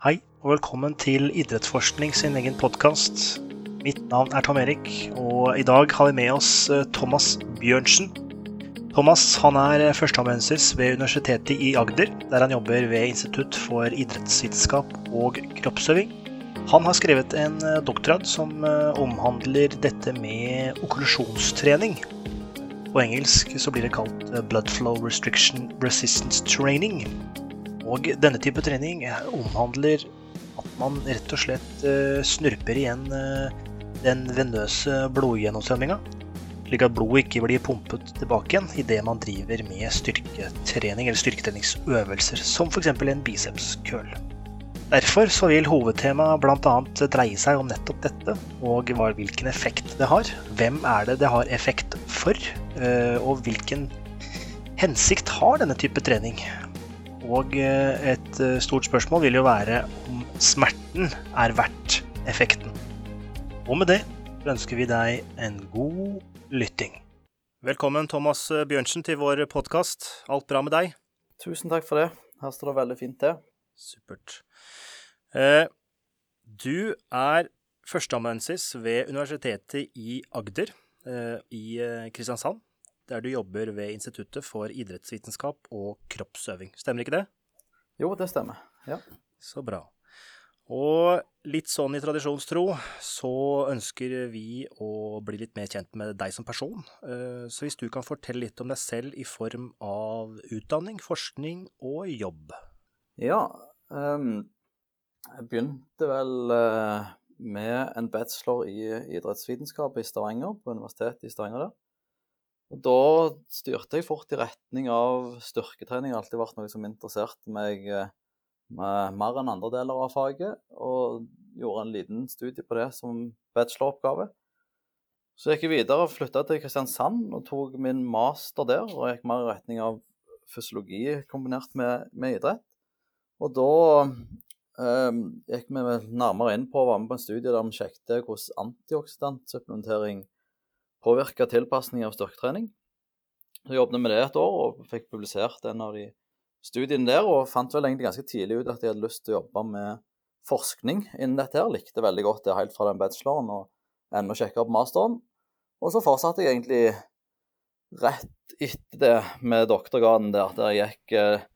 Hei, og velkommen til Idrettsforskning sin egen podkast. Mitt navn er Tom Erik, og i dag har vi med oss eh, Thomas Bjørnsen. Thomas han er førsteamanuensis ved Universitetet i Agder, der han jobber ved Institutt for idrettsvitenskap og kroppsøving. Han har skrevet en eh, doktorgrad som eh, omhandler dette med okklusjonstrening. På engelsk så blir det kalt blood flow restriction resistance training. Og denne type trening omhandler at man rett og slett uh, snurper igjen uh, den venøse blodgjennomstrømminga, slik at blodet ikke blir pumpet tilbake igjen idet man driver med styrketrening eller styrketreningsøvelser, som f.eks. en bicepskøl. Derfor så vil hovedtemaet bl.a. dreie seg om nettopp dette, og hvilken effekt det har. Hvem er det det har effekt for, uh, og hvilken hensikt har denne type trening? Og eh, et eh, stort spørsmål vil jo være om smerten er verdt effekten. Og med det ønsker vi deg en god lytting. Velkommen, Thomas Bjørnsen, til vår podkast. Alt bra med deg? Tusen takk for det. Her står det veldig fint til. Supert. Eh, du er førsteamanuensis ved Universitetet i Agder i Kristiansand der du jobber ved Instituttet for idrettsvitenskap og kroppsøving. Stemmer ikke det? Jo, det stemmer. Ja. Så bra. Og litt sånn i tradisjonstro så ønsker vi å bli litt mer kjent med deg som person. Eh, så hvis du kan fortelle litt om deg selv i form av utdanning, forskning og jobb? Ja, um, jeg begynte vel uh, med en bachelor i idrettsvitenskap i Stavanger, på Universitetet i Stavanger der. Og Da styrte jeg fort i retning av styrketrening. Det har alltid vært noe som interesserte meg eh, mer enn andre deler av faget. Og gjorde en liten studie på det som bacheloroppgave. Så gikk jeg videre og flytta til Kristiansand og tok min master der. Og gikk mer i retning av fysiologi kombinert med, med idrett. Og da eh, gikk vi nærmere inn på å være med på en studie der vi sjekket hvordan antioksidantsupplementering påvirka tilpasning av styrketrening. Så jobbet vi med det et år og fikk publisert en av de studiene der, og fant vel egentlig ganske tidlig ut at jeg hadde lyst til å jobbe med forskning innen dette. her, Likte veldig godt det helt fra den bacheloren og enda kjekkere opp masteren. Og så fortsatte jeg egentlig rett etter det med doktorgraden der, der jeg gikk eh,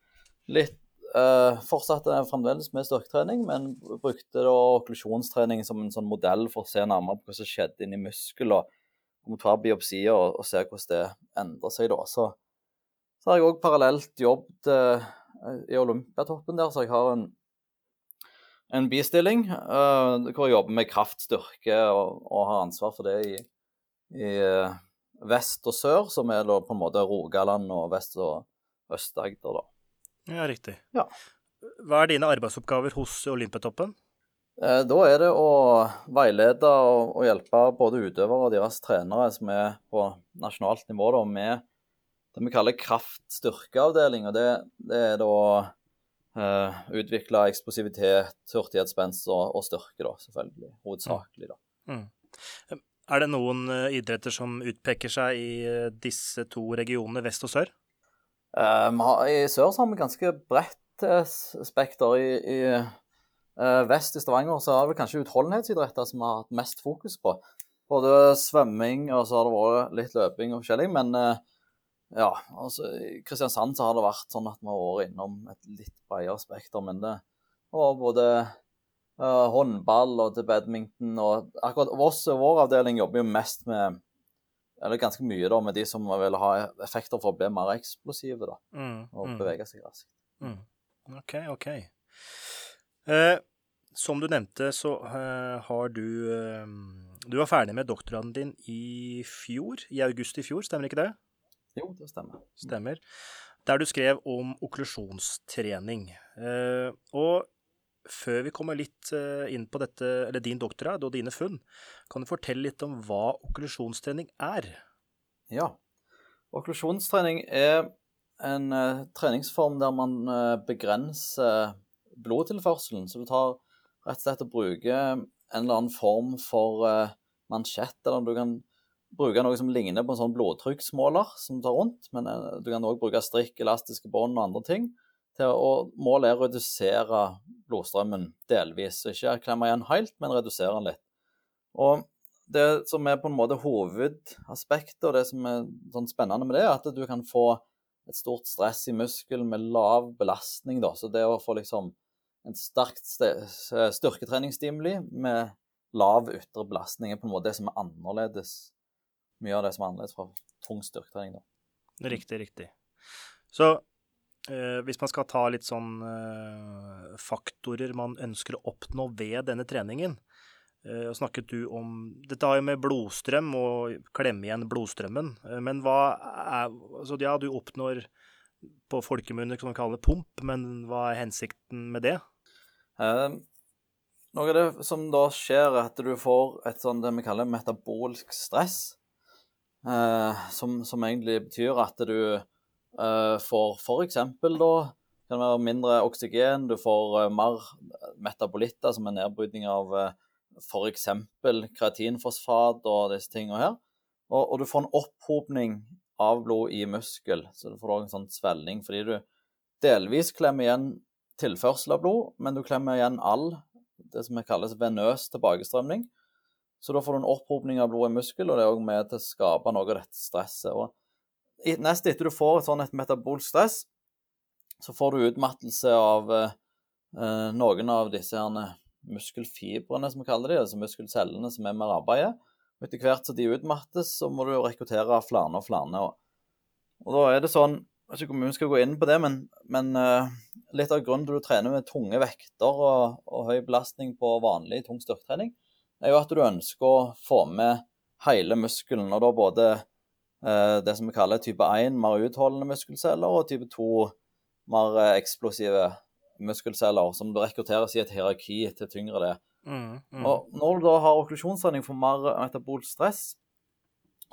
litt Uh, Fortsatte fremdeles med styrketrening, men brukte da okklusjonstrening som en sånn modell for å se nærmere på hva som skjedde inni muskel og må hver biopsier og, og, se hvordan det endrer seg da. Så, så har jeg òg parallelt jobbet eh, i Olympiatoppen der, så jeg har en, en bistilling eh, hvor jeg jobber med kraftstyrke og, og har ansvar for det i, i uh, vest og sør, som er da på en måte Rogaland og vest og Øst-Agder, da. Ja, riktig. Ja. Hva er dine arbeidsoppgaver hos Olympiatoppen? Eh, da er det å veilede og, hjelpe både utøvere og deres trenere som er på nasjonalt nivå da, med det vi kaller kraft-styrkeavdeling. og det, det, er da eh, utvikle eksplosivitet, hurtighetsspenst og, og, styrke, da, selvfølgelig. Hovedsakelig, da. Mm. Er det noen uh, idretter som utpeker seg i uh, disse to regionene, vest og sør? Uh, I sør så har vi ganske bredt spekter. I, i vest i Stavanger så har vi kanskje utholdenhetsidretter som vi har hatt mest fokus på. Både svømming og så har det vært litt løping og forskjellig. Men uh, ja, altså, i Kristiansand så har det vært sånn at vi har vært innom et litt bredere spekter. Men det var både uh, håndball og til badminton og akkurat oss, vår avdeling jobber jo mest med eller ganske mye da, med de som vil ha effekter for å bli mer eksplosive da, mm, og mm. bevege seg raskt. Mm. OK, OK. Eh, som du nevnte, så eh, har du eh, Du var ferdig med doktorgraden din i fjor, i august i fjor, stemmer ikke det? Jo, det stemmer. Stemmer. Der du skrev om okklusjonstrening. Og før vi kommer litt inn på dette, eller din doktorgrad og dine funn, kan du fortelle litt om hva okklusjonstrening er? Ja. Okklusjonstrening er en treningsform der man begrenser blodtilførselen. Så du tar rett og slett og bruker en eller annen form for uh, mansjett, eller du kan bruke noe som ligner på en sånn blodtrykksmåler som tar rundt, men uh, du kan òg bruke strikk, elastiske bånd og andre ting til å, målet er å redusere blodstrømmen delvis. Ikke klemme igjen helt, men redusere den litt. Og det som er på en måte hovedaspektet, og det som er sånn spennende med det, er at du kan få et stort stress i muskelen med lav belastning. Da. Så det å få liksom en sterkt styrketreningsstimuli med lav ytre belastning er på en måte det som er annerledes. Mye av det som er annerledes fra tung styrketrening. Da. Riktig, riktig. Så eh, hvis man skal ta litt sånn eh, faktorer man ønsker å oppnå ved denne treningen, eh, snakket du om Dette har jo med blodstrøm og klemme igjen blodstrømmen. Eh, men hva er Så ja, du oppnår på folkemunne som man kaller pump, men hva er hensikten med det? Eh, noe av det som da skjer, er at du får et sånn det vi kaller metabolsk stress. Eh, som, som, egentlig betyr at du eh, får f.eks. da kan være mindre oksygen, du får uh, mer metabolitter, som er nedbrytning av uh, f.eks. kreatinfosfat og disse tingene her. Og, og, du får en opphopning av blod i muskel, så du får en sånn svelning fordi du delvis klemmer igjen tilførsel av blod, men du klemmer igjen all det som kalles venøs tilbakestrømning. Så da får du en opphopning av blod i muskel, og det er òg med til å skape noe av dette stresset. Og nest etter du får et sånn et metabolsk stress, så får du utmattelse av eh, noen av disse her muskelfibrene, som vi kaller de, altså muskelcellene som er med arbeidet. Etter hvert som de utmattes, så må du rekruttere flere og flere. Og, og da er det sånn Jeg vet ikke om vi skal gå inn på det, men, men uh, litt av grunnen til du trener med tunge vekter og, og høy belastning på vanlig tung styrketrening, er jo at du ønsker å få med hele muskelen, og da både eh, det som vi kaller type 1, mer utholdende muskelceller, og type 2, mer eh, eksplosive muskelceller, som rekrutteres i et hierarki til tyngre det. Mm, mm. Og når du da har okklusjonstrening for mer metabolsk stress,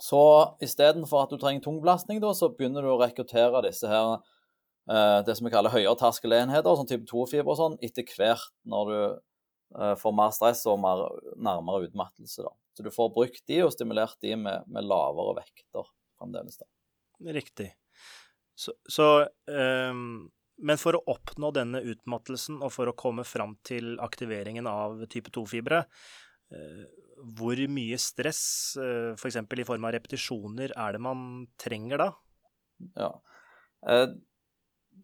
så istedenfor at du trenger tung belastning, så begynner du å rekruttere disse her eh, det som vi kaller høyere terskelenheter, sånn type 2-fiber og sånn, etter hvert når du Eh, får mer stress og mer, nærmere utmattelse. Da. Så du får brukt de og stimulert de med, med lavere vekter fremdeles. da. Riktig. Så, så um, Men for å oppnå denne utmattelsen og for å komme fram til aktiveringen av type 2-fibre, uh, eh, hvor mye stress, f.eks. i form av repetisjoner, er det man trenger da? Ja. Uh,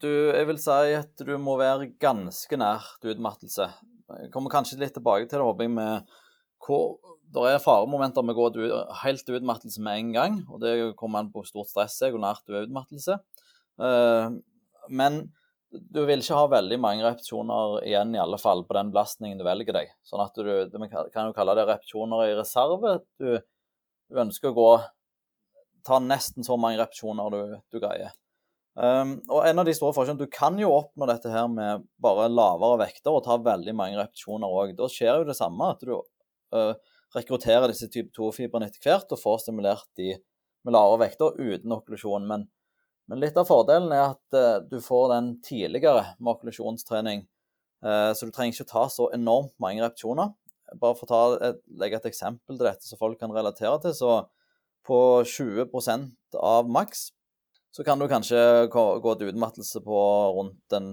du, jeg vil si at du må være ganske nær utmattelse. Jeg kommer kanskje litt tilbake til det, håper jeg, med hvor det er faremomenter med å gå helt til utmattelse med en gang. og Det kommer an på stort stress er, hvor nært du er utmattelse. Eh, men du vil ikke ha veldig mange repetisjoner igjen, i alle fall, på den belastningen du velger deg. Sånn at du, du kan jo kalle det repetisjoner i reserve. Du, du ønsker å gå ta nesten så mange repetisjoner du, du greier. Um, og en av de store forskjellene, Du kan jo oppnå dette her med bare lavere vekter og ta veldig mange repetisjoner òg. Da skjer jo det samme, at du uh, rekrutterer disse type 2-fibrene etter hvert og får stimulert de med lavere vekter uten okklusjon. Men, men, litt av fordelen er at uh, du får den tidligere med okkulasjonstrening. Uh, så du trenger ikke ta så enormt mange repetisjoner. Bare for å legge et eksempel til dette så folk kan relatere til, så på 20% av maks så kan du kanskje gå til utmattelse på rundt en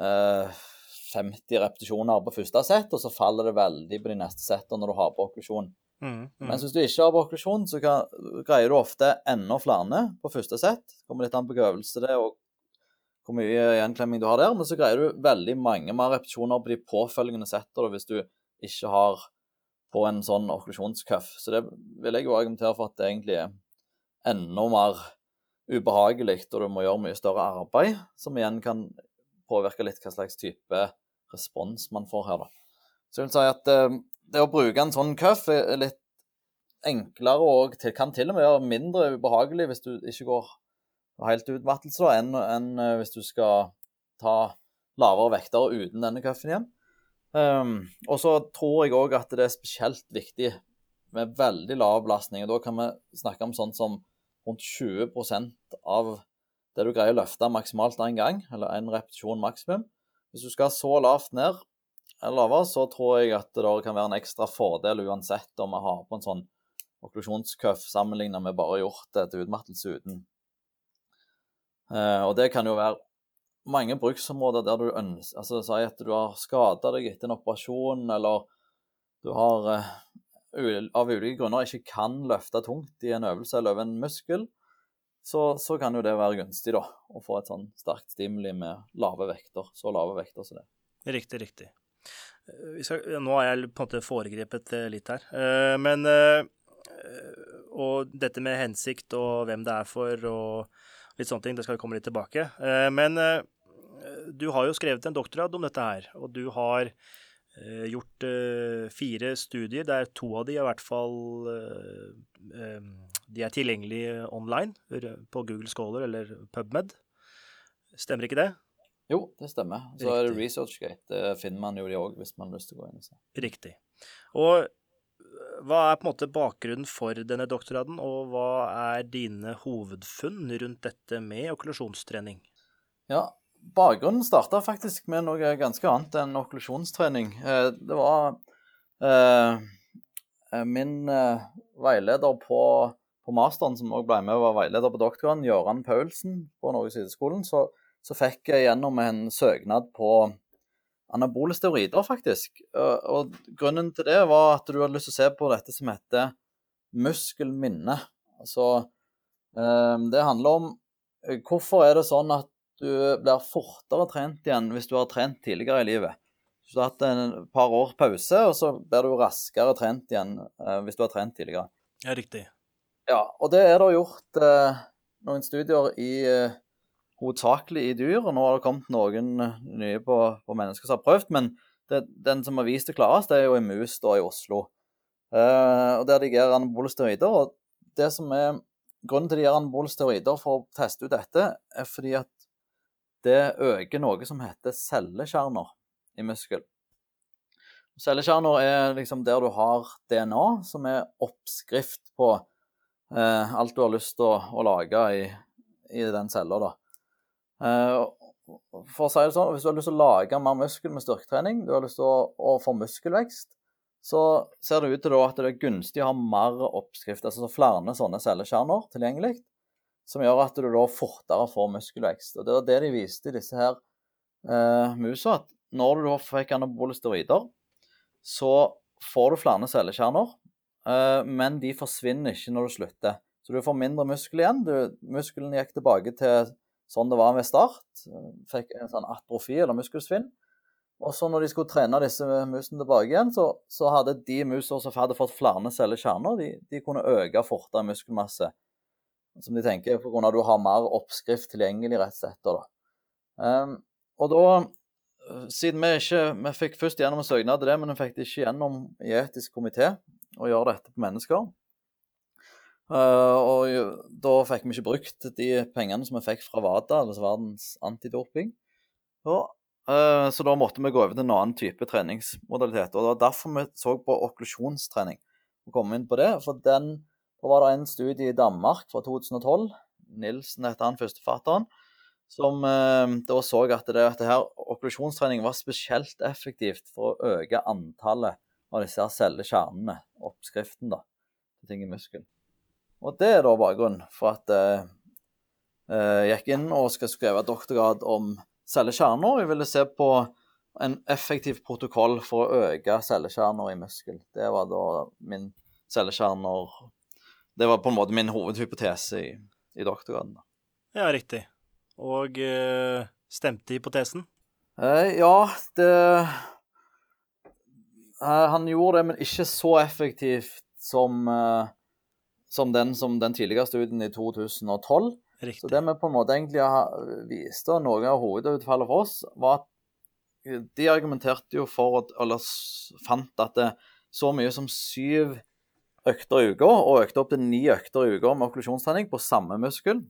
eh, 50 repetisjoner på første sett, og så faller det veldig på de neste settene når du har på okklusjon. Mm, mm. Mens hvis du ikke har på okklusjon, så kan, greier du ofte enda flere på første sett. Kommer litt an på øvelse det og hvor mye gjenklemming du har der, men så greier du veldig mange mer repetisjoner på de påfølgende settene hvis du ikke har på en sånn okklusjonscuff. Så det vil jeg jo argumentere for at det egentlig er enda mer ubehagelig, og du må gjøre mye større arbeid, som igjen kan påvirke litt hva slags type respons man får her. da. Så jeg vil si at eh, det å bruke en sånn cuff er litt enklere og kan til og med være mindre ubehagelig hvis du ikke går helt utmattelse enn, enn eh, hvis du skal ta lavere vekter uten denne cuffen igjen. Um, og så tror jeg òg at det er spesielt viktig med veldig lav belastning. og Da kan vi snakke om sånn som rundt 20% av det du greier å løfte maksimalt én gang, eller én repetisjon maksimum. Hvis du skal så lavt ned lavere, så tror jeg at det kan være en ekstra fordel uansett om vi har på en sånn okklusjonscuff sammenlignet med bare gjort det til utmattelse uten. Eh, og det kan jo være mange bruksområder der du ønsker Altså si at du har skada deg etter en operasjon, eller du har eh, av ulike grunner ikke kan løfte tungt i en øvelse eller over en muskel, så, så, kan jo det være gunstig, da. Å få et sånn sterkt stimuli med lave vekter. Så lave vekter som det. Riktig, riktig. Nå har jeg på en måte foregrepet litt her. Men Og dette med hensikt og hvem det er for og litt sånne ting, det skal vi komme litt tilbake. Men du har jo skrevet en doktorgrad om dette her, og du har eh, gjort eh, fire studier der to av de i hvert fall eh, De er tilgjengelige online på Google Scholar eller PubMed. Stemmer ikke det? Jo, det stemmer. Så Riktig. er det ResearchGate. Det finner man jo de òg, hvis man har lyst til å gå inn og se. Riktig. Og hva er på en måte bakgrunnen for denne doktorgraden, og hva er dine hovedfunn rundt dette med okkulasjonstrening? Ja, bakgrunnen starta faktisk med noe ganske annet enn okklusjonstrening. Eh, det var eh, eh, min eh, veileder på, på masteren, som òg ble med og var veileder på doktorgraden, Gøran Paulsen på Norges idrettsskolen, så, så, fikk jeg gjennom en søknad på anabole steroider, faktisk. Og, grunnen til det var at du hadde lyst til å se på dette som heter muskelminne. Altså, eh, det handler om eh, Hvorfor er det sånn at du blir fortere trent igjen hvis du har trent tidligere i livet. Hvis du har hatt en par år pause, og så blir du raskere trent igjen eh, hvis du har trent tidligere. Ja, riktig. Ja, og det er det gjort eh, noen studier i hovedsakelig i dyr, og nå har det kommet noen eh, nye på, på mennesker som har prøvd, men det, den som har vist det klarest, det er jo i mus da i Oslo. Eh, og Der de gir anabole steroider. og det som er Grunnen til de gir anabole steroider for å teste ut dette, er fordi at det øker noe som heter cellekjerner i muskel. Cellekjerner er liksom der du har DNA, som er oppskrift på eh, alt du har lyst til å, å lage i, i, den cella. Eh, for å si det sånn, Hvis du har lyst til å lage mer muskel med styrketrening, du har lyst til å, å få muskelvekst, så ser det ut til at det er gunstig å ha mer oppskrift, altså flere sånne cellekjerner tilgjengelig som gjør at du da fortere får muskelvekst. Og Det var det de viste i disse her eh, musa, at når du fikk anabole steroider, så får du flere cellekjerner, eh, men de forsvinner ikke når du slutter. Så du får mindre muskel igjen. Du, muskelen gikk tilbake til sånn det var ved start. Fikk en sånn atrofi eller muskelsvinn. Og så når de skulle trene disse musene tilbake igjen, så, så hadde de musene som hadde fått flere cellekjerner, de, de kunne øke fortere muskelmasse som de tenker, pga. at du har mer oppskrift tilgjengelig, rett slett. Da. Um, og da, siden vi ikke Vi fikk først gjennom en søknad til det, men vi fikk det ikke gjennom i etisk komité å gjøre dette på mennesker. Uh, og da fikk vi ikke brukt de pengene som vi fikk fra WADA, altså Verdens antidoping. Og, uh, så da måtte vi gå over til en annen type treningsmodalitet. Og det var derfor vi så på okklusjonstrening. Og kom inn på det, for den da var det en studie i Danmark fra 2012, Nilsen heter han førstefatteren, som uh, da så at det, at det her okklusjonstrening var spesielt effektivt for å øke antallet av disse cellekjernene, oppskriften, da, til ting i muskelen. Og det er da bakgrunnen for at jeg eh, gikk inn og skal skrive doktorgrad om cellekjerner. Jeg ville se på en effektiv protokoll for å øke cellekjerner i muskel. Det var da min cellekjerner det var på en måte min hovedhypotese i, i doktorgraden. Ja, riktig. Og uh, stemte hypotesen? Eh, ja, det eh, Han gjorde det, men ikke så effektivt som, som, den, som den tidligere studien i 2012. Riktig. Så det vi på en måte egentlig viste, og noe av hovedutfallet for oss, var at de argumenterte jo for, eller fant at det så mye som syv økter i uka, og økte opp til ni økter i uka med okklusjonstrening på samme muskel.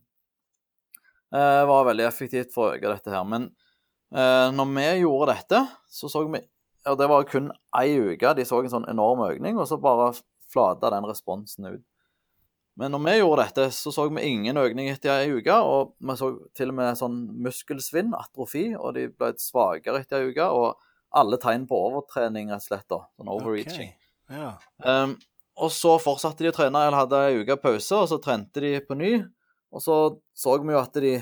Eh, var veldig effektivt for å øke dette her. Men eh, når vi gjorde dette, så så vi Og det var kun ei uke de så en sånn enorm økning, og så bare flata den responsen ut. Men når vi gjorde dette, så så vi ingen økning etter ei uke. Og vi så til og med sånn muskelsvinn, atrofi, og de ble svakere etter ei uke. Og alle tegn på overtrening, rett og slett. da, Sånn overreaching. Okay. Ja. Um, og så fortsatte de å trene, eller hadde ei uke pause, og så trente de på ny. Og så så vi jo at de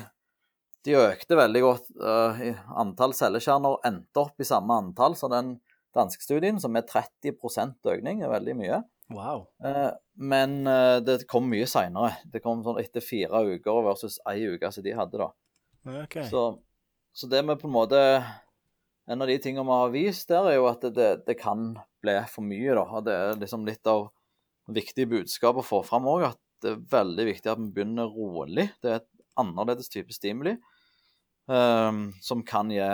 de økte veldig godt. Uh, antall cellekjerner endte opp i samme antall som den danske studien, som er 30% økning. er veldig mye. Wow. Uh, men uh, det kom mye seinere. Det kom sånn etter fire uker versus ei uke som de hadde. da. Okay. Så, så, det med på en måte En av de tingene vi har vist der, er jo at det, det kan bli for mye. da, og Det er liksom litt av viktige budskap å få fram òg, at det er veldig viktig at vi begynner rolig. Det er et annerledes type stimuli um, som kan gi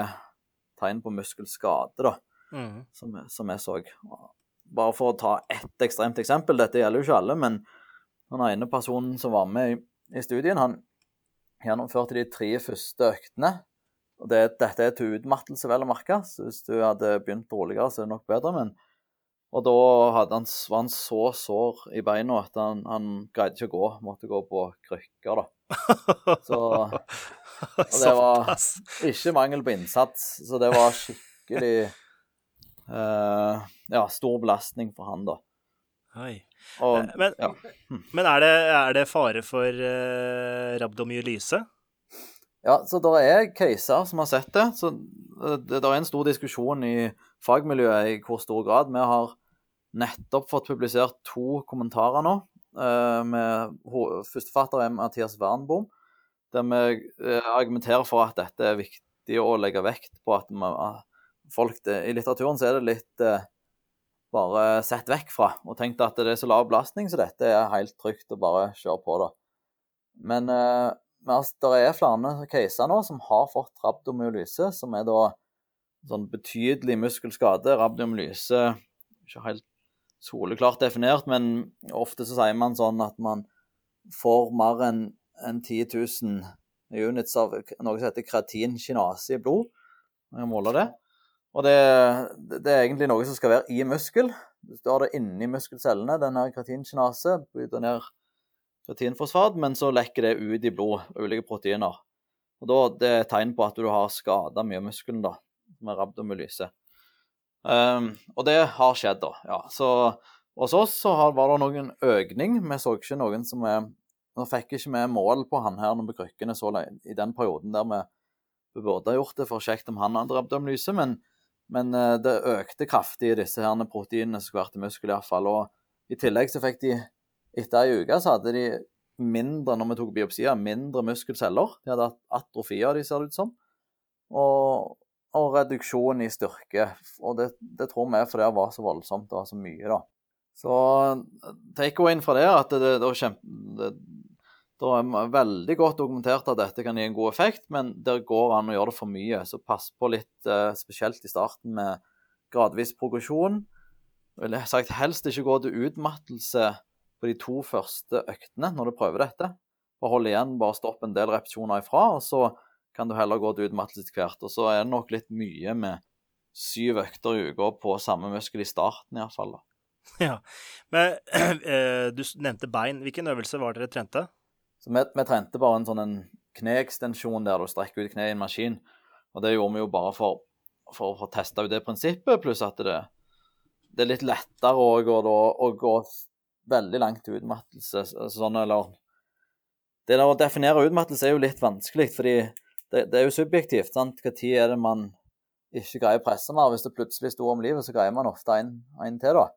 tegn på muskelskade, da, mm. som, som, jeg så. Bare for å ta ett ekstremt eksempel, dette gjelder jo ikke alle, men den ene personen som var med i, i studien, han gjennomførte de tre første øktene. og det, Dette er til utmattelse, vel å merke. Så hvis du hadde begynt roligere, så er det nok bedre. men og da han, var han så sår i beina at han, han greide ikke å gå. Måtte gå på krykker, da. Så Og det var ikke mangel på innsats, så det var skikkelig uh, Ja, stor belastning for han, da. Oi. Og, eh, men, ja. hm. men er, det, er, det, fare for uh, rabdomyolyse? Ja, så det er caser som har sett det. Så det, det er en stor diskusjon i fagmiljøet i hvor stor grad. Vi har nettopp fått publisert to kommentarer nå. Uh, med Førsteforfatter er Mathias Wernbom, der vi uh, argumenterer for at dette er viktig å legge vekt på at uh, folk det, I litteraturen så er det litt bare sett vekk fra, og tenkt at det er så lav belastning, så dette er helt trygt å bare kjøre på, da. Men det er flere caser nå som har fått rabdomyolyse, som er da sånn betydelig muskelskade. Rabdomyolyse ikke helt soleklart definert, men ofte så sier man sånn at man får mer enn en 10 000 units av noe som heter kreatinkinase i blod. Man kan måle det. Og det, det, er egentlig noe som skal være i muskel. Du har det inni muskelcellene, denne kreatinkinase. Bryter ned kreatinfosfat, men så lekker det ut i blod, ulike proteiner. Og da, Det er et tegn på at du har skada mye av muskelen, da, med rabdomyolyse. Um, og det har skjedd, da. Ja, så hos oss så var det noen økning. Vi så ikke noen som er Nå fikk ikke vi mål på han her på krykkene så lenge, i den perioden der vi, vi burde ha gjort det for å sjekke om han hadde rabdomyolyse, men, men uh, det økte kraftig disse her proteinene som skulle vært i muskel, iallfall. Og i tillegg så fikk de etter ei uke så hadde de mindre når vi tok biopsier, mindre muskelceller. De hadde atrofi av de, ser det ut som. Og, og reduksjon i styrke. Og det, det tror vi fordi det var så voldsomt, det var så mye, da. Så take away fra det er at det, det, det, det, er veldig godt dokumentert at dette kan gi en god effekt, men det går an å gjøre det for mye. Så pass på litt, eh, spesielt i starten, med gradvis progresjon. Eller sagt helst ikke gå til utmattelse på de to første øktene når du prøver dette. Bare hold igjen, bare stopp en del repetisjoner ifra, og så kan du heller gå til utmattelse etter hvert. Og så er det nok litt mye med syv økter i uka på samme muskel i starten, iallfall. Ja. Men eh, du nevnte bein. Hvilken øvelse var dere trente? Så vi, vi, trente bare en sånn en kneekstensjon der du strekker ut kneet i en maskin. Og det gjorde vi jo bare for, for, å teste ut det prinsippet, pluss at det, det er litt lettere å, å gå veldig langt til utmattelse. Sånn, eller Det der å definere utmattelse er jo litt vanskelig, fordi det, det er jo subjektivt. sant? Tid er det man ikke greier å presse mer? Hvis det plutselig sto om livet, så greier man ofte en, en til, da.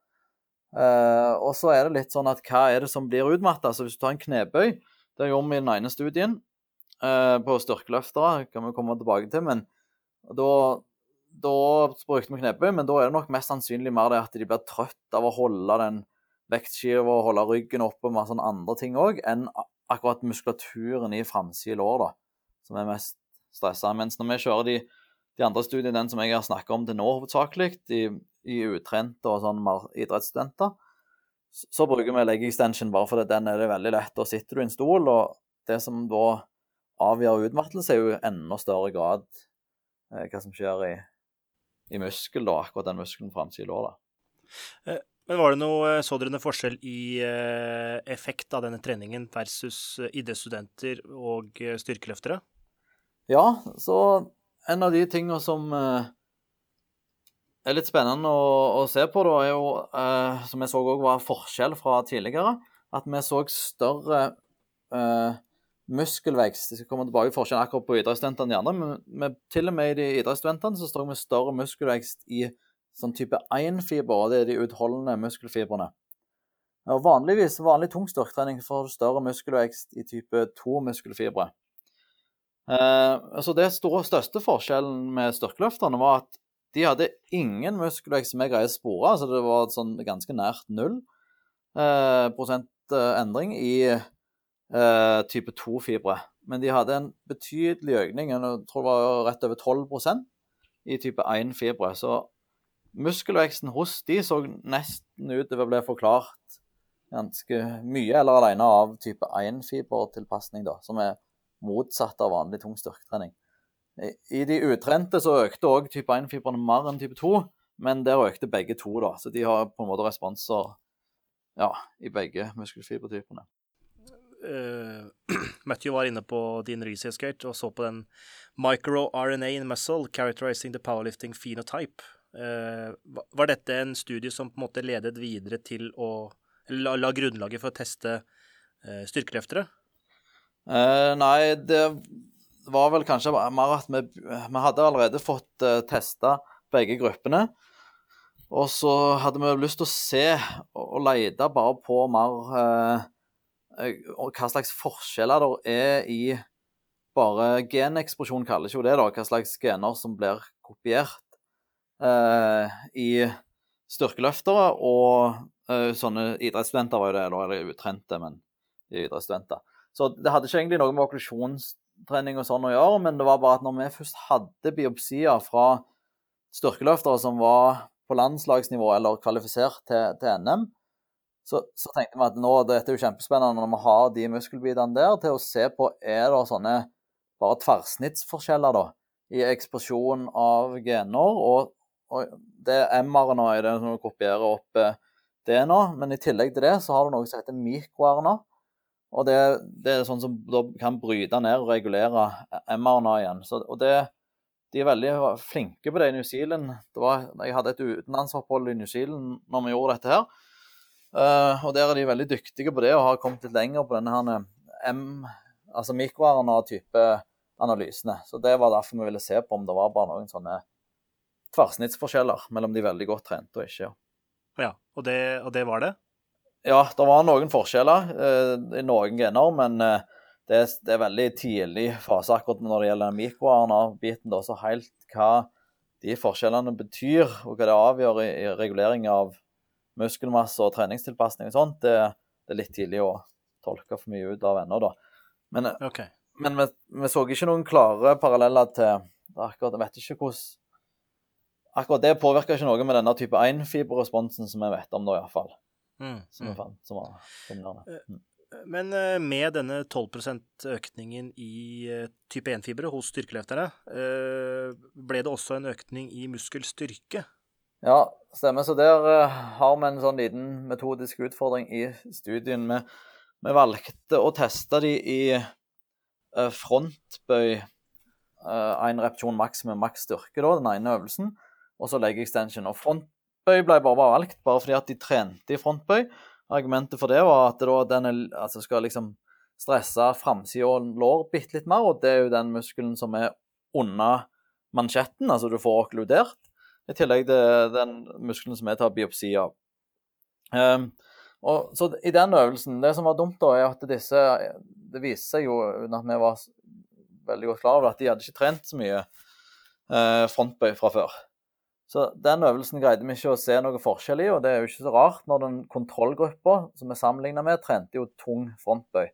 Uh, og så er det litt sånn at hva er det som blir utmatta? Altså, hvis du tar en knebøy, det gjorde vi i den ene studien eh, på styrkeløftere, kan vi komme tilbake til, men da, da brukte vi knebøy, men da er det nok mest sannsynlig mer det at de blir trøtt av å holde den vektskiva og holde ryggen oppe med sånne andre ting òg, enn akkurat muskulaturen i framside lår, da, som er mest stressa. Mens når vi kjører de, de andre studiene, den som jeg har snakka om til nå hovedsakelig, i, i utrente og sånn idrettsstudenter, så bruker vi leg extension bare fordi den er det veldig lett. Da sitter du i en stol, og det som da avgjør utmattelse, er jo enda større grad eh, hva som skjer i, i muskel, da, akkurat den muskelen framsida lår. Eh, men var det noe, eh, Så dere noen forskjell i eh, effekt av denne treningen versus eh, idrettsstudenter og styrkeløftere? Ja, så en av de tingene som er litt spennende å, å se på, da, er jo, eh, som jeg så òg var forskjell fra tidligere, at vi så større eh, muskelvekst. Jeg skal komme tilbake til forskjellen akkurat på idrettsstudentene de andre, men med, til og med i de idrettsstudentene så står vi større muskelvekst i sånn type 1-fiber, og det er de utholdende muskelfibrene. Og vanligvis, vanlig tung styrketrening får større muskelvekst i type 2-muskelfibre. Eh, så det store, største forskjellen med styrkeløfterne var at de hadde ingen muskelvekst som jeg greier å spore. så Det var sånn ganske nært null eh, prosent endring i eh, type 2-fibre. Men de hadde en betydelig økning, jeg tror det var rett over 12% i type 1-fibre. Så muskelveksten hos de så nesten ut til å bli forklart ganske mye, eller alene av type 1-fibertilpasning, som er motsatt av vanlig tung styrketrening. I de utrente så økte òg type 1-fibrene mer enn type 2, men der økte begge to, da. Så de har på en måte responser ja, i begge muskelfibertypene. Uh, Matthew var inne på din research og så på den micro-RNA in muscle characterizing the powerlifting phenotype. Uh, var dette en studie som på en måte ledet videre til å la, la grunnlaget for å teste uh, styrkeløftere? nei, det var vel kanskje mer at vi, vi hadde allerede fått uh, testa begge gruppene. Og så hadde vi lyst til å se og lete bare på mer uh, hva slags forskjeller det er i bare geneksplosjon, kalles jo det, da. Hva slags gener som blir kopiert uh, i styrkeløftere og uh, sånne idrettsstudenter, var jo det, eller utrente, men de er idrettsstudenter. Så det hadde ikke egentlig noe med okklusjons trening og sånn å gjøre, men det var bare at når vi først hadde biopsier fra styrkeløftere som var på landslagsnivå eller kvalifisert til, til NM, så, så, tenkte vi at nå, dette er jo kjempespennende når vi har de muskelbitene der, til å se på er det sånne bare tverrsnittsforskjeller da, i eksplosjon av gener. Og, og det mRNA er det som kopierer opp eh, DNA, men i tillegg til det så har du noe som heter mikro-RNA. Og det, det, er sånn som da kan bryte ned og regulere mRNA igjen. Så, og det, de er veldig flinke på det i New Zealand. Var, jeg hadde et utenlandsopphold i New Zealand når vi gjorde dette her. Uh, og der er de veldig dyktige på det og har kommet litt lenger på denne her M, altså mikro-RNA-type analysene. Så det var derfor vi ville se på om det var bare noen sånne tverrsnittsforskjeller mellom de veldig godt trente og ikke. Ja, og det, og det var det? Ja, det var noen forskjeller eh, i noen gener, men eh, det, er, det, er, veldig tidlig fase akkurat når det gjelder mikroRNA-biten. Så helt hva de forskjellene betyr, og hva det avgjør i, i regulering av muskelmasse og treningstilpasning og sånt, det, det, er litt tidlig å tolke for mye ut av ennå, da. Men, eh, okay. men vi, vi, så ikke noen klare paralleller til akkurat, Jeg vet ikke hvordan Akkurat det påvirker ikke noe med denne type 1-fiberresponsen som vi vet om, da iallfall. Mm, som, vi Fant, som var dominerende. Eh, mm. Men eh, med denne 12% økningen i eh, type 1-fibre hos styrkeløftere, ble det også en økning i muskelstyrke? Ja, stemmer. Så der har vi en sånn liten metodisk utfordring i studien. Vi, vi valgte å teste de i frontbøy, én repetisjon maks med maks styrke, da, den ene øvelsen, og så legge extension. Og front frontbøy ble bare valgt bare fordi at de trente i frontbøy. Argumentet for det var at det den altså skal liksom stresse framsida og lår bitte litt mer, og det er jo den muskelen som er under mansjetten, altså du får okkludert, i tillegg til den muskelen som jeg tar biopsi av. Um, og, så i den øvelsen Det som var dumt, da, er at disse Det viste seg jo, uten at vi var veldig godt klar over at de hadde ikke trent så mye uh, frontbøy fra før. Så den øvelsen greide vi ikke å se noe forskjell i, og det er jo ikke så rart når den kontrollgruppa som vi sammenligna med, trente jo tung frontbøy.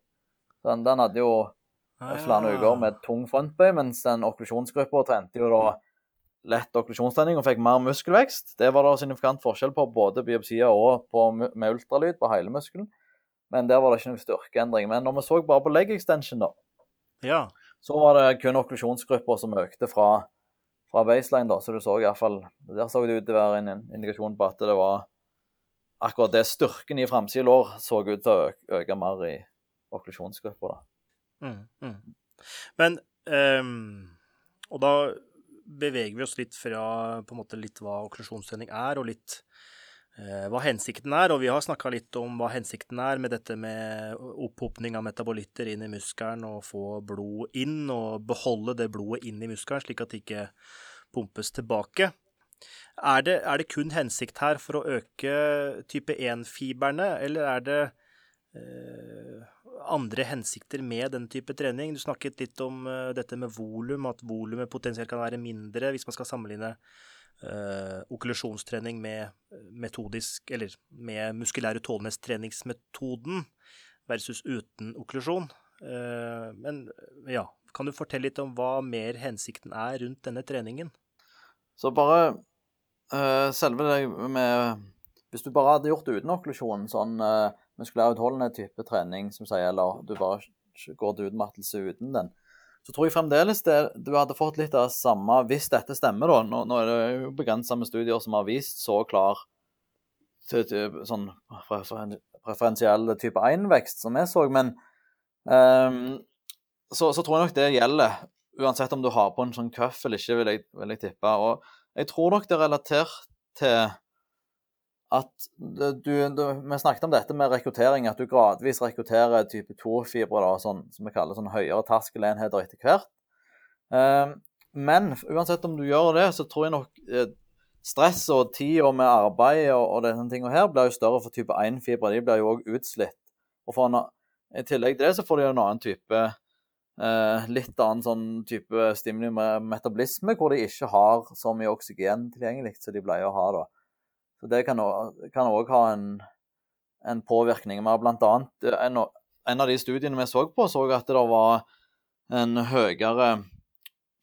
Den, den hadde jo ah, flere uker med tung frontbøy, mens den okklusjonsgruppa trente jo da lett okklusjonstrening og fikk mer muskelvekst. Det var da signifikant forskjell på både biopsier og på, med ultralyd på hele muskelen. Men der var det ikke noen styrkeendring. Men når vi så bare på leg extension, da, ja. så var det kun okklusjonsgrupper som økte fra fra baseline, da. Så du så iallfall Der så det ut til å være en indikasjon på at det var akkurat det styrken i framsida lår så ut til å øke, mer i okklusjonsgruppa. Mm, mm. Men um, Og da beveger vi oss litt fra på en måte litt hva okklusjonstrening er, og litt hva hensikten er. Og vi har snakka litt om hva hensikten er med dette med opphopning av metabolitter inn i muskelen og få blod inn, og beholde det blodet inn i muskelen, slik at det ikke pumpes tilbake. Er det, er det kun hensikt her for å øke type 1-fiberne, eller er det eh, andre hensikter med den type trening? Du snakket litt om uh, dette med volum, at volumet potensielt kan være mindre hvis man skal sammenligne uh, okkulasjonstrening med metodisk, eller med muskulære utholdenhetstreningsmetoden versus uten okkulasjon. Uh, men ja, kan du fortelle litt om hva mer hensikten er rundt denne treningen? Så bare selve det med Hvis du bare hadde gjort det uten okkulasjon, sånn muskulær utholdende type trening, som sier, eller du bare går til utmattelse uten den, så tror jeg fremdeles det, du hadde fått litt av samme hvis dette stemmer, da. Nå, nå er det jo begrensa med studier som har vist så klar til, til sånn preferensiell type 1-vekst som vi så, men um, så, så, tror jeg nok det gjelder uansett om du har på en sånn cuff eller ikke, vil jeg, vil jeg tippe. Og jeg tror nok det er relatert til at du, du, Vi snakket om dette med rekruttering, at du gradvis rekrutterer type 2-fibre, sånn, som vi kaller sånn høyere terskelenheter etter hvert. Eh, men uansett om du gjør det, så tror jeg nok eh, stress og tida med arbeid og, og disse tingene her blir jo større for type 1-fibre. De blir jo òg utslitt. Og en, I tillegg til det så får de en annen type eh, litt annen sånn type stimuli med metabolisme, hvor de ikke har så mye oksygen tilgjengelig som de pleier å ha. da. Så det kan òg ha en, en, påvirkning. Vi har blant annet en, en, av de studiene vi så på, så at det var en høyere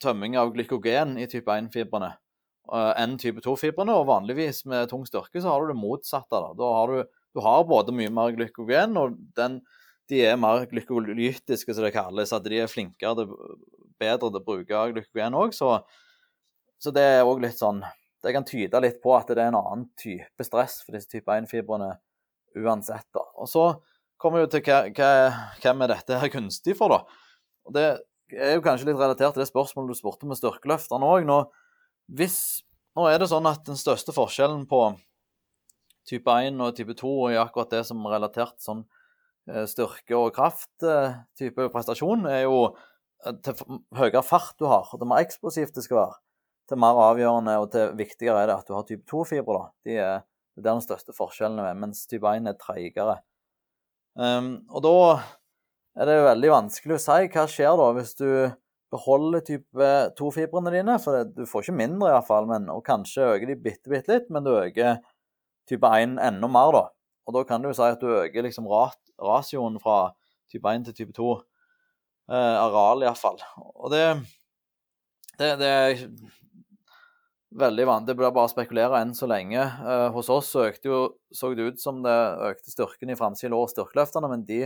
tømming av glykogen i type 1-fibrene eh, enn type 2-fibrene. Og vanligvis med tung styrke så har du det motsatte. Da, da har du, du har både mye mer glykogen, og den, de er mer glykolytiske, som det kalles. At de er flinkere, det, bedre til å bruke glykogen òg. Så, så det er òg litt sånn det kan tyde litt på at det er en annen type stress for disse type 1-fibrene uansett. da. Og Så kommer vi til hva, hva, hvem er dette her kunstig for, da. Og Det er jo kanskje litt relatert til det spørsmålet du spurte med styrkeløfterne òg. Nå, nå er det sånn at den største forskjellen på type 1 og type 2 i akkurat det som er relatert sånn eh, styrke og kraft-type prestasjon, er jo eh, til høyere fart du har, og det mer eksplosivt det skal være til mer avgjørende og til viktigere er det at du har type 2-fibre. De er, det er den største forskjellen med, mens type 1 er treigere. Um, og da er det jo veldig vanskelig å si hva skjer da hvis du beholder type 2-fibrene dine. For det, du får ikke mindre, iallfall, og kanskje øker de bitte, bitte litt, men du øker type 1 enda mer, da. Og da kan du si at du øker liksom rasioen fra type 1 til type 2. Eh, areal, iallfall. Og det, det, det, veldig vanlig. Det blir bare å spekulere enn så lenge. Eh, hos oss økte jo, så det ut som det økte styrken i framsida og styrkeløftene, men de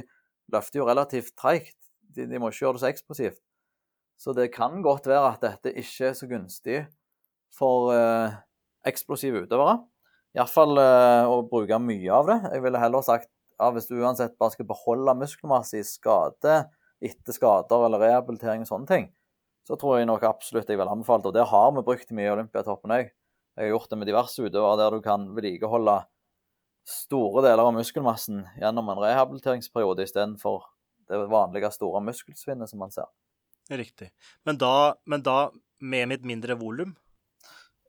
løfter jo relativt treigt. De, de, må ikke gjøre det så eksplosivt. Så det kan godt være at dette ikke er så gunstig for eh, eksplosive utøvere. Iallfall eh, å bruke mye av det. Jeg ville heller sagt ja, hvis du uansett bare skal beholde muskelmasse i skade etter skader eller rehabilitering og sånne ting, så tror jeg nok absolutt jeg vil anbefale det. Og det har vi brukt mye i Olympiatoppen òg. Jeg har gjort det med diverse utøvere der du kan vedlikeholde store deler av muskelmassen gjennom en rehabiliteringsperiode istedenfor det vanlige store muskelsvinnet som man ser. Riktig. Men da, men da med mitt mindre volum?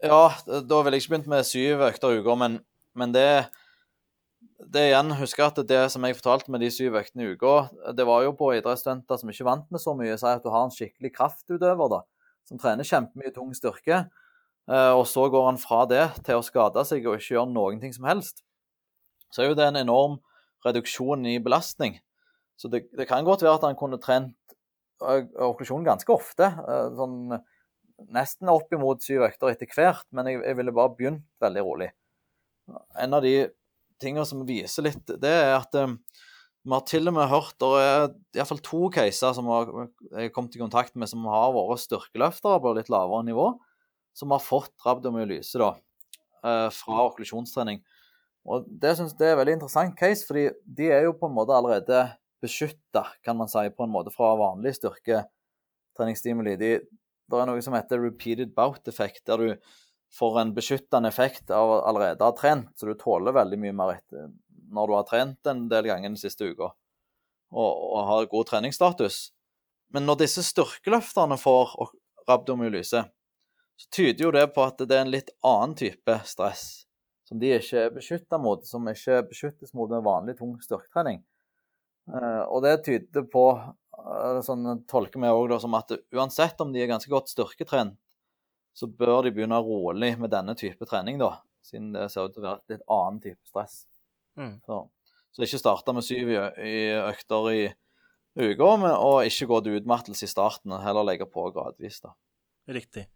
Ja, da ville jeg ikke begynt med syv økter i uka, men, men det det igjen, husker at det som jeg fortalte med de syv øktene i uka, det var jo på idrettsstudenter som ikke vant med så mye. Si at du har en skikkelig kraftutøver da, som trener kjempemye tung styrke, eh, og så går han fra det til å skade seg og ikke gjøre noen ting som helst. Så er jo det en enorm reduksjon i belastning. Så det, det kan godt være at han kunne trent okklusjon ganske ofte. Eh, sånn nesten opp imot syv økter etter hvert, men jeg, jeg ville bare begynt veldig rolig. En av de tingene som viser litt, det er at um, vi har til og med hørt Det er iallfall to caser som har, jeg har kommet i kontakt med som har vært styrkeløftere på litt lavere nivå, som har fått rabdomyolyse da, eh, fra okklusjonstrening. Og Det synes jeg er en veldig interessant case, fordi de er jo på en måte allerede beskytta, kan man si, på en måte fra vanlig styrketreningsstimuli. De, det er noe som heter repeated bout effect, der du får en beskyttende effekt av å allerede ha trent, så du tåler veldig mye mer etter når du har trent en del ganger den siste uka og, og har god treningsstatus. Men når disse styrkeløfterne får rabdomyolyse, så tyder jo det på at det er en litt annen type stress som de ikke er beskytta mot, som ikke beskyttes mot med vanlig tung styrketrening. Eh, og det tyder på, eh, sånn tolker vi òg som at uansett om de er ganske godt styrketrent, så bør de begynne rolig med denne type trening, da, siden det ser ut til å være et litt annen type stress. Mm. Så, så, ikke starte med syv i økter i uka, og ikke gå til utmattelse i starten, heller legge på gradvis. da. Riktig.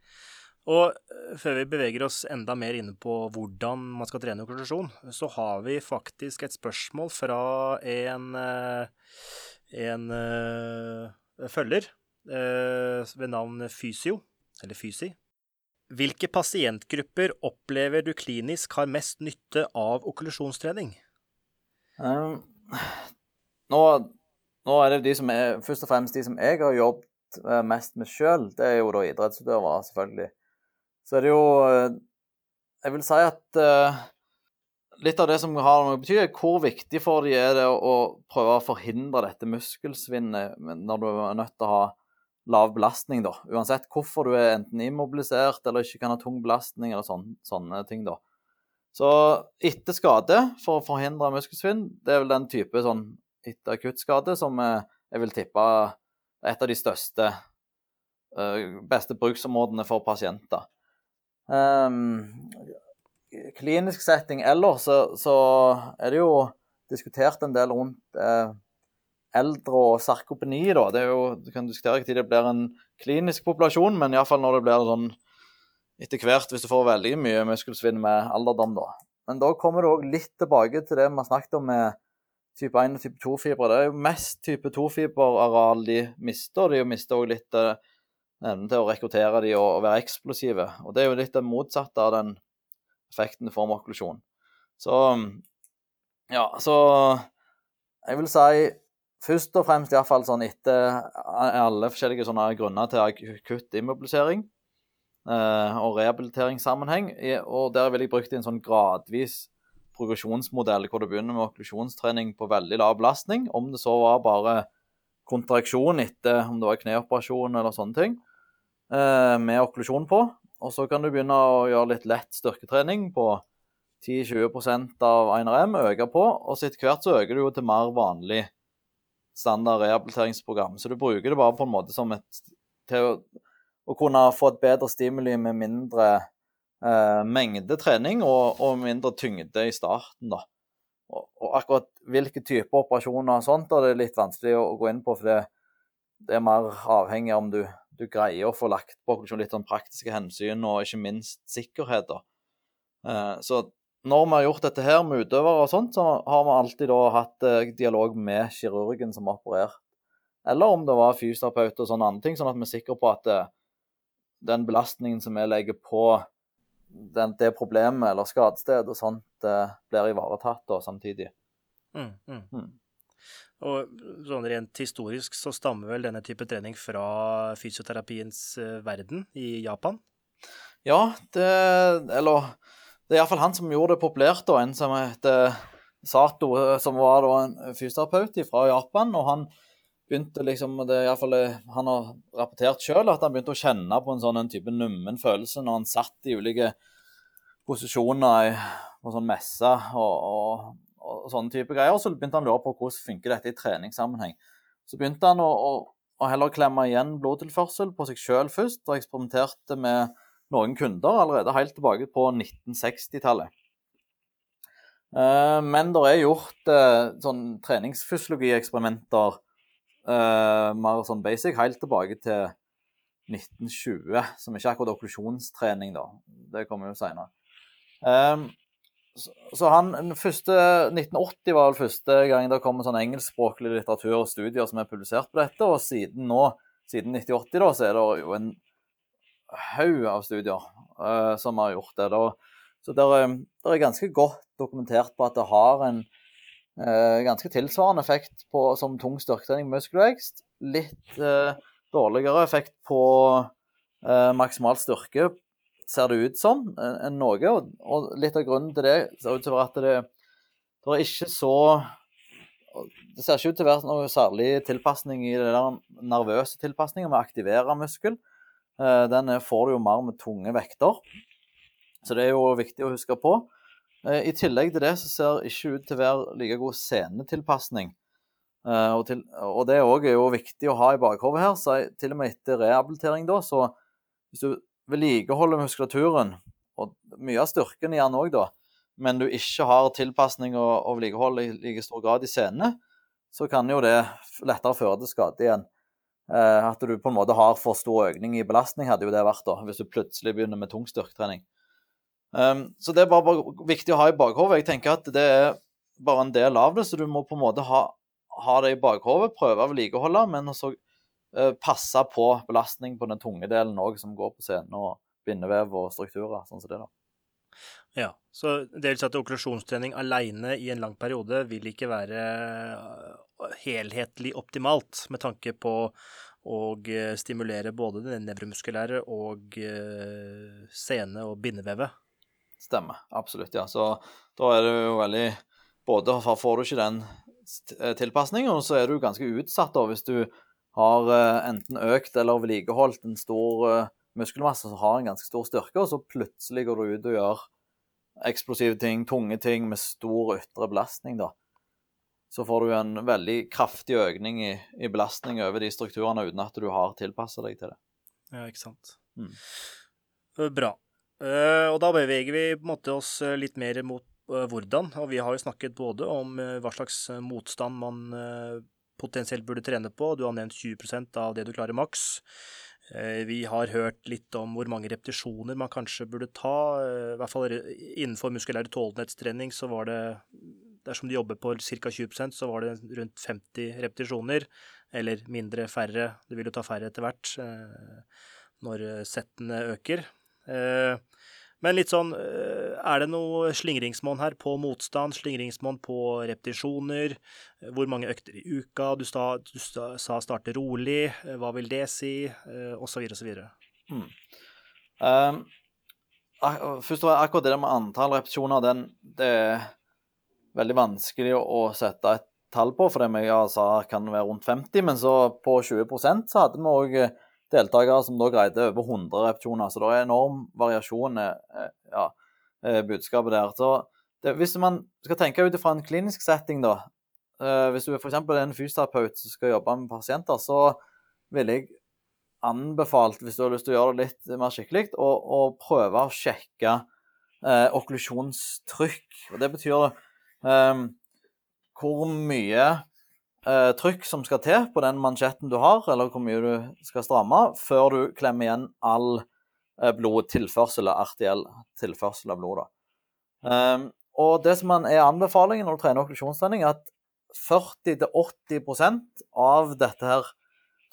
Og før vi beveger oss enda mer inne på hvordan man skal trene konklusjon, så har vi faktisk et spørsmål fra en, en uh, følger uh, ved navn Fysio, eller Fysi. Hvilke pasientgrupper opplever du klinisk har mest nytte av okkulusjonstrening? Um, nå, nå, er det de som er, først og fremst de som jeg har jobbet mest med sjøl. Det er jo da idrettsutøvere, selvfølgelig så er det jo eh, Jeg vil si at uh, litt av det som har noe å bety, er hvor viktig for de er det å, å prøve å forhindre dette muskelsvinnet når du er nødt til å ha lav belastning, da. Uansett hvorfor du er enten immobilisert eller ikke kan ha tung belastning eller sånne, sånne ting, da. Så etter skade, for å forhindre muskelsvinn, det er vel den type sånn etter akuttskade som jeg vil tippe er et av de største, beste bruksområdene for pasienter. Um, klinisk setting ellers så, så, er det jo diskutert en del rundt eh, eldre og sarkopeni. da. Det er jo, Du kan diskutere tid det blir en klinisk populasjon, men iallfall når det blir sånn etter hvert, hvis du får veldig mye muskelsvinn med alderdom. da. Men da kommer du òg litt tilbake til det vi har snakket om med type 1 og type 2-fibre. Det er jo mest type 2-fiberareal de mister. De mister òg litt eh, evnen til å rekruttere de og, være eksplosive. Og Det er jo litt det motsatte av den effekten du får med okklusjon. Så ja, så jeg vil si først og fremst iallfall sånn etter alle forskjellige sånne grunner til akutt immobilisering eh, og rehabiliteringssammenheng. Og der vil jeg bruke en sånn gradvis progresjonsmodell hvor du begynner med okklusjonstrening på veldig lav belastning. Om det så var bare kontraksjon etter om det var kneoperasjon eller sånne ting. Eh, med okklusjon på. Og så kan du begynne å gjøre litt lett styrketrening på 10-20% av 1RM, øke på. Og så etter hvert så øker du jo til mer vanlig standard rehabiliteringsprogram. Så du bruker det bare på en måte som et til å, å kunne få et bedre stimuli med mindre eh, mengde trening og, og, mindre tyngde i starten, da. Og, og akkurat hvilke typer operasjoner og sånt da, det er litt vanskelig å, å gå inn på, for det, det er mer avhengig av om du du greier å få lagt på litt sånn praktiske hensyn og ikke minst sikkerhet. da. Eh, så når vi har gjort dette her med utøvere og sånt, så har vi alltid da hatt eh, dialog med kirurgen som har operert. Eller om det var fysioterapeut og sånne andre ting, sånn at vi er sikre på at eh, den belastningen som vi legger på den, det problemet eller skadestedet og sånt, blir ivaretatt da samtidig. Mm, mm. Mm. Og sånn rent historisk så stammer vel denne type trening fra fysioterapiens eh, verden i Japan? Ja, det Eller det er iallfall han som gjorde det populært, da. En som heter Sato, eh, som var da en fysioterapeut fra Japan. Og han begynte liksom det er i fall, eh, Han har rapportert sjøl at han begynte å kjenne på en sånn en type nummen følelse når han satt i ulike posisjoner på sånn messe og, og, og sånne type greier. Og så begynte han å lure på hvordan funker dette i treningssammenheng. Så begynte han å, å, å heller klemme igjen blodtilførsel på seg sjøl først, og eksperimenterte med noen kunder allerede helt tilbake på 1960-tallet. Eh, men det er gjort eh, sånn treningsfysiologieksperimenter eh, mer sånn basic helt tilbake til 1920, som ikke er akkurat okklusjonstrening, da. Det kommer jo seinere. Så han, første, 1980 var vel første gang det kom sånn engelskspråklig litteratur og studier som er publisert på dette. Og siden nå, siden 1980, da, så er det jo en haug av studier uh, som har gjort det. Da. Så det er, det er, ganske godt dokumentert på at det har en uh, ganske tilsvarende effekt på, som tung styrketrening muskelvekst. Litt uh, dårligere effekt på maksimal styrke ser det ut som, enn noe. Og, og, litt av grunnen til det ser ut til å være at det, det er ikke så Det ser ikke ut til å være noe særlig tilpasning i der nervøse tilpasningen med å aktivere muskel. Eh, den får du jo mer med tunge vekter. Så det er jo viktig å huske på. Eh, I tillegg til det så ser det ikke ut til å være like god senetilpasning. Eh, og, til, og det er jo viktig å ha i bakhodet her. Så til og med etter rehabilitering, da, så hvis du vedlikeholder muskulaturen, og mye av styrken i den òg, da, men du ikke har tilpasning og, og vedlikehold i like stor grad i scenene, så kan jo det lettere føre til skade igjen. Eh, at du på en måte har for stor økning i belastning, hadde jo det vært da, hvis du plutselig begynner med tung styrketrening. Um, så det er bare, bare, viktig å ha i bakhodet. Jeg tenker at det er bare en del av det, så du må på en måte ha, ha det i bakhodet, prøve å vedlikeholde, men også uh, passe på belastning på den tunge delen òg, som går på scenen, og bindevev og strukturer, sånn som det, da. Ja, så dels at okklusjonstrening alene i en lang periode vil ikke være helhetlig optimalt med tanke på å øh, stimulere både det nevromuskulære og øh, sene- og bindevevet. Stemmer. Absolutt, ja. Så da er det jo veldig Både får du ikke den tilpasningen, og så er du ganske utsatt da hvis du har enten økt eller vedlikeholdt en stor muskelmasse som har en ganske stor styrke, og så plutselig går du ut og gjør eksplosive ting, tunge ting med stor ytre belastning, da. Så får du en veldig kraftig økning i, i belastning over de strukturene uten at du har tilpassa deg til det. Ja, ikke sant. Mm. Bra. Uh, og da beveger vi på en måte oss eh, litt mer mot hvordan. Og vi har jo snakket både om hva slags motstand man potensielt burde trene på. Du har nevnt 20% av det du klarer maks. Eh, vi har hørt litt om hvor mange repetisjoner man kanskje burde ta. Eh, I hvert fall innenfor muskulær tålenhetstrening så var det Dersom du jobber på ca. 20% så var det rundt 50 repetisjoner. Eller mindre, færre. Det vil jo ta færre etter hvert eh, når settene øker. Men litt sånn eh, Er det noe slingringsmonn her på motstand? Slingringsmonn på repetisjoner? Hvor mange økter i uka? Du sa, du sa starte rolig. Eh, hva vil det si? Eh, og så videre og så videre. Mm. Um, først og akkurat det med antall repetisjoner, den, det veldig vanskelig å sette et tall på, for det vi sa kan være rundt 50, men så på 20% så hadde vi òg deltakere som da greide over 100 repetisjoner. Så det er enorm variasjon i eh, ja, eh, budskapet der. Så det, hvis man skal tenke ut fra en klinisk setting, da eh, Hvis du f.eks. er en fysioterapeut som skal jobbe med pasienter, så ville jeg anbefalt, hvis du har lyst til å gjøre det litt mer skikkelig, å, å prøve å sjekke eh, okklusjonstrykk. Og det betyr eh, hvor mye eh, trykk som skal til på den mansjetten du har, eller hvor mye du skal stramme, før du klemmer igjen all eh, blodtilførsel, artiell tilførsel av blod. Um, og det som er anbefalingen når du trener okklusjonstrening, er at 40-80% av dette her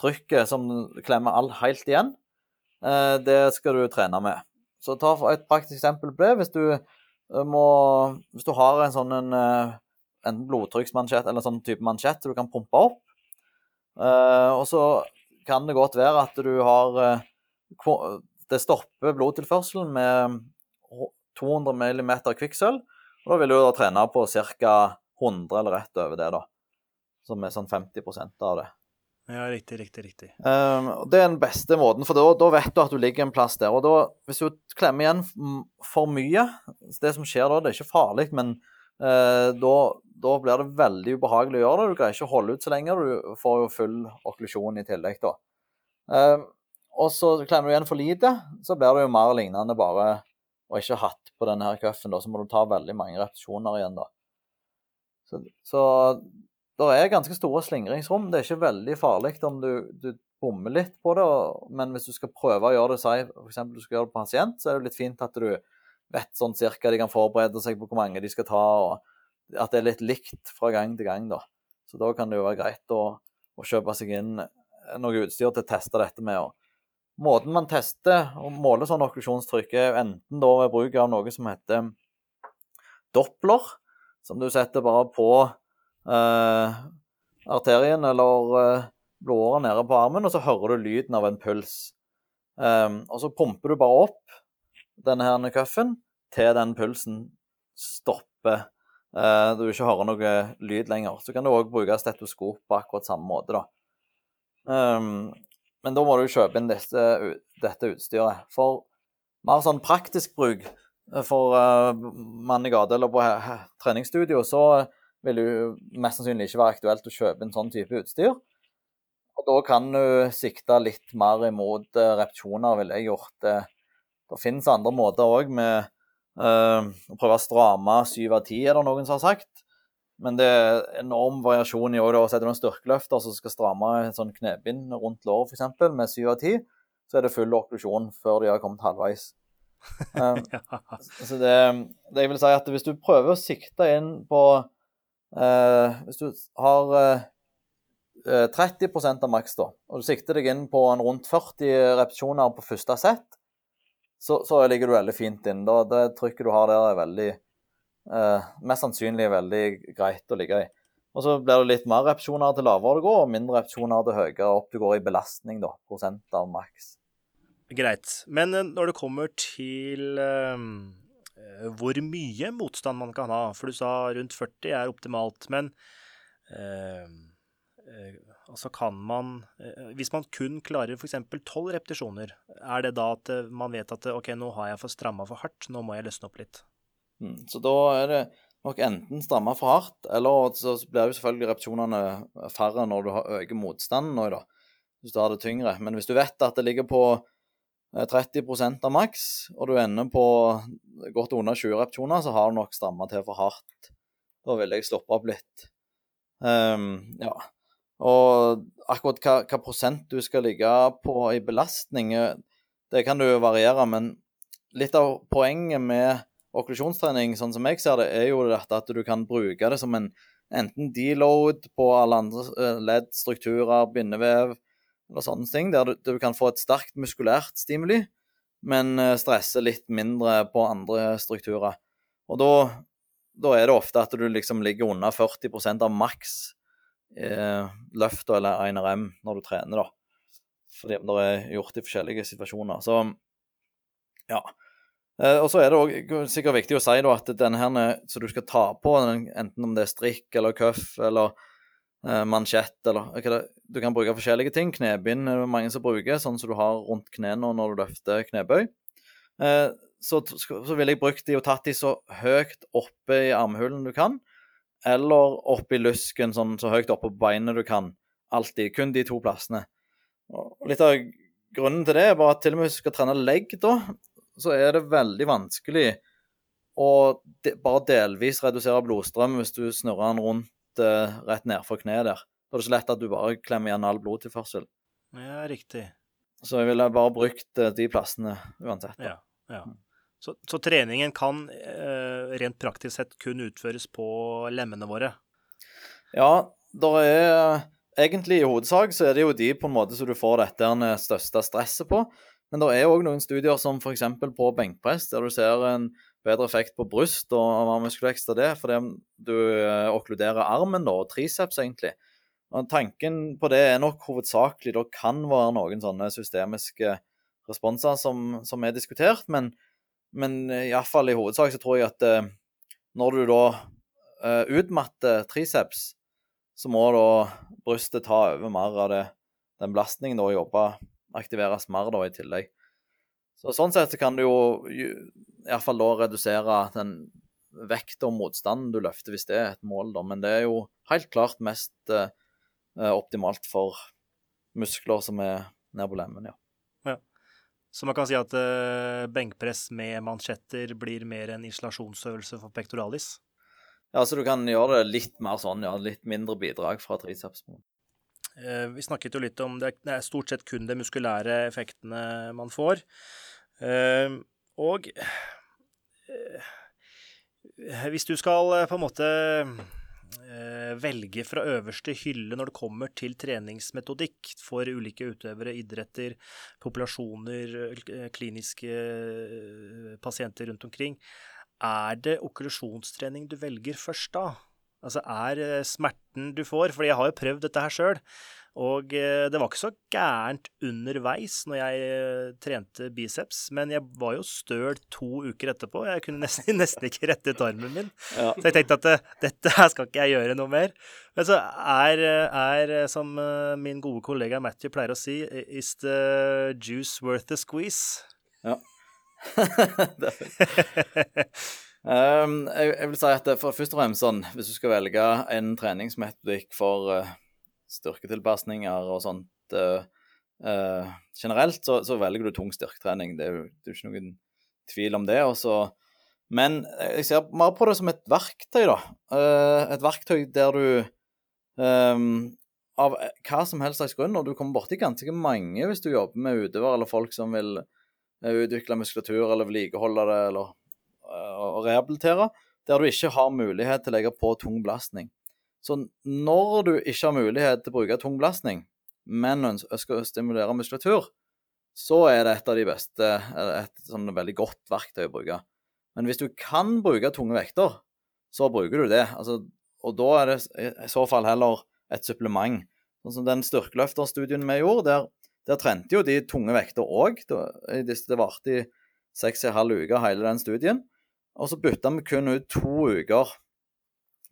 trykket som klemmer all helt igjen, eh, det skal du trene med. Så ta et praktisk eksempel på det. Hvis du, må, hvis du har en sånn en, eh, enten blodtrykksmansjett eller sånn type mansjett du kan pumpe opp. Uh, og så kan det godt være at du har Det stopper blodtilførselen med 200 mm kvikksølv. Og da vil du da trene på ca. 100 eller rett over det, da. Som er sånn 50% av det. Ja, riktig, riktig, riktig. Um, det er den beste måten, for da, da, vet du at du ligger en plass der. Og da, hvis du klemmer igjen for mye Det som skjer da, det er ikke farlig, men uh, da, da blir det veldig ubehagelig å gjøre det. Du greier ikke å holde ut så lenge. Du får jo full okklusjon i tillegg, da. Um, og så klemmer du igjen for lite, så blir det jo mer lignende bare å ikke ha hatt på denne her cuffen. Så må du ta veldig mange repetisjoner igjen, da. Så, så det er ganske store slingringsrom. Det er ikke veldig farlig om du, du bommer litt på det, men hvis du skal prøve å gjøre det, si f.eks. du skal gjøre det på pasient, så er det litt fint at du vet sånn cirka de kan forberede seg på hvor mange de skal ta. og at det er litt likt fra gang til gang, da. Så da kan det jo være greit å, å kjøpe seg inn noe utstyr til å teste dette med. Og måten man tester og måler sånn okklusjonstrykk, er enten da ved bruk av noe som heter Doppler, som du setter bare på eh, arterien eller eh, blodåret nede på armen, og så hører du lyden av en puls. Eh, og så pumper du bare opp denne her cuffen til den pulsen stopper. Eh, du ikke hører noe lyd lenger. Så kan du òg bruke stetoskop på akkurat samme måte, da. Um, men da må du kjøpe inn dette, dette utstyret. For mer sånn praktisk bruk eh, for uh, mann i gata eller på treningsstudio, så vil det mest sannsynlig ikke være aktuelt å kjøpe en sånn type utstyr. Og da kan du sikte litt mer imot uh, repetisjoner, ville jeg gjort. det. det finnes andre måter òg med øh, å prøve å stramme syv av ti, er det noen som har sagt. Men det er enorm variasjon i å sette noen styrkeløfter som skal stramme et sånn knebind rundt låret f.eks. med syv av ti. Så er det full okklusjon før de har kommet halvveis. Um, så det, det, jeg vil si at Hvis du prøver å sikte inn på Hvis du har uh, 30% av maks, da, og du sikter deg inn på en rundt 40 repetisjoner på første sett, så, så ligger du veldig fint inn. Da, det trykket du har der, er veldig eh, mest sannsynlig veldig greit å ligge i. Og så blir det litt mer repetisjoner til lavere du går, og mindre repetisjoner til høyere opp du går i belastning, da. Prosent av maks. Greit. Men eh, når det kommer til hvor mye motstand man kan ha, for du sa rundt 40 er optimalt, men uh, uh, altså kan man Hvis man kun klarer f.eks. 12 repetisjoner, er det da at man vet at ok, nå har jeg for stramma for hardt, nå må jeg løsne opp litt? Mm, så da er det nok enten stramme for hardt, eller så blir jo selvfølgelig repetisjonene færre når du øker motstanden nå, da, hvis du har det tyngre. Men hvis du vet at det ligger på 30 eh, av maks, og du ender på godt under 20 repetisjoner, så har du nok stramma til for hardt. Da vil jeg stoppe opp litt. Um, ja. Og akkurat hva, hva, prosent du skal ligge på i belastning, eh, det kan du variere, men litt av poenget med okklusjonstrening, sånn som jeg ser det, er jo dette at du kan bruke det som en enten deload på alle andre eh, ledd, strukturer, bindevev eller sånne ting, der du, du kan få et sterkt muskulært stimuli, men stresser stresse litt mindre på andre strukturer. Og da, da er det ofte at du liksom ligger unna 40% av maks eh, løft eller 1RM når du trener, da. Fordi det er gjort i forskjellige situasjoner. Så ja. Eh, og så er det også sikkert viktig å si da, at den her som du skal ta på, enten om det er strikk eller cuff eller eh, mansjett eller hva det, Du kan bruke forskjellige ting. Knebind er det mange som bruker, sånn som du har rundt knærne når du løfter knebøy. Eh, så, så ville jeg brukt de og tatt de så høyt oppe i armhulen du kan, eller oppe i lusken sånn så høyt oppe på beinet du kan. Alltid. Kun de to plassene. Og litt av grunnen til det er bare at til og med hvis du skal trene legg, da, så er det veldig vanskelig å de, bare delvis redusere blodstrøm hvis du snurrer den rundt eh, rett nedfor kneet der. Da er det så lett at du bare klemmer igjen all blodtilførsel. Ja, riktig. Så jeg ville bare brukt eh, de plassene uansett. Da. Ja, ja. Mm. Så, så, treningen kan eh, rent praktisk sett kun utføres på lemmene våre? Ja, det er egentlig i hovedsak så er det jo de på en måte som du får dette største stresset på. Men det er òg noen studier som f.eks. på benkpress, der du ser en bedre effekt på bryst og mer muskelvekst av det, fordi du eh, okkluderer armen da, og triceps, egentlig. Og Tanken på det er nok hovedsakelig Det kan være noen sånne systemiske responser som, som er diskutert, men, men iallfall i hovedsak så tror jeg at eh, når du da uh, utmatter triceps, så må da brystet ta over mer av det, den belastningen og jobbe aktiveres mer da i tillegg. Så Sånn sett så kan du jo iallfall da redusere den vekt og motstanden du løfter, hvis det er et mål, da. Men det er jo helt klart mest eh, optimalt for muskler som er nede på lemmen, ja. ja. Så man kan si at eh, benkpress med mansjetter blir mer en isolasjonsøvelse for pectoralis? Ja, så du kan gjøre det litt mer sånn, ja. Litt mindre bidrag fra triceps. Eh, vi snakket jo litt om det, det er stort sett kun de muskulære effektene man får. Eh, og eh, hvis du skal på en måte velge fra øverste hylle når det kommer til treningsmetodikk for ulike utøvere, idretter, populasjoner, kliniske pasienter rundt omkring, er det okkulasjonstrening du velger først da? Altså, er eh, smerten du får For jeg har jo prøvd dette her sjøl. Og eh, det var ikke så gærent underveis når jeg eh, trente biceps, men jeg var jo støl to uker etterpå. Jeg kunne nesten, nesten ikke rette ut armen min. Ja. Så jeg tenkte at eh, dette her skal ikke jeg gjøre noe mer. Men så er, er, som min gode kollega Matthew pleier å si, is the juice worth the squeeze? Ja. um, jeg, jeg, vil si at for først og fremst sånn, hvis du skal velge en treningsmetodikk for uh, styrketilpasninger og sånt uh, uh, generelt, så, så, velger du tung styrketrening. Det er jo det er ikke noen tvil om det. Også. Men jeg ser mer på det som et verktøy, da. Uh, et verktøy der du um, av hva som helst slags grunn, og du kommer borti ganske mange hvis du jobber med utøvere eller folk som vil utvikle muskulatur eller vedlikeholde det eller og rehabilitere, der du ikke har mulighet til å legge på tung belastning. Så når du ikke har mulighet til å bruke tung belastning, men ønsker å stimulere muskulatur, så er det et av de beste, et sånn veldig godt verktøy å bruke. Men hvis du kan bruke tunge vekter, så bruker du det. Altså, og da er det i så fall heller et supplement. Sånn som den styrkeløfterstudien vi gjorde, der, der trente jo de tunge vekter òg. Det, det varte i seks og en halv uke, hele den studien. Og så bytta vi kun ut to uker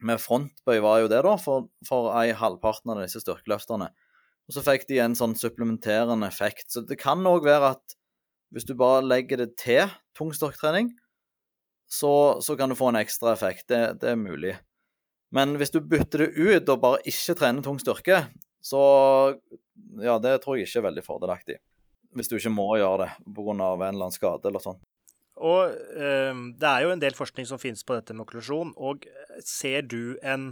med frontbøy var jo det, da, for, for ei halvparten av disse styrkeløfterne. Og så fikk de en sånn supplementerende effekt. Så det kan òg være at hvis du bare legger det til tung styrketrening, så, så, kan du få en ekstra effekt. Det, det, er mulig. Men hvis du bytter det ut og bare ikke trener tung styrke, så ja, det tror jeg ikke er veldig fordelaktig. Hvis du ikke må gjøre det pga. en eller annen skade eller sånn. Og eh, det er jo en del forskning som finnes på dette med okklusjon. Og ser du en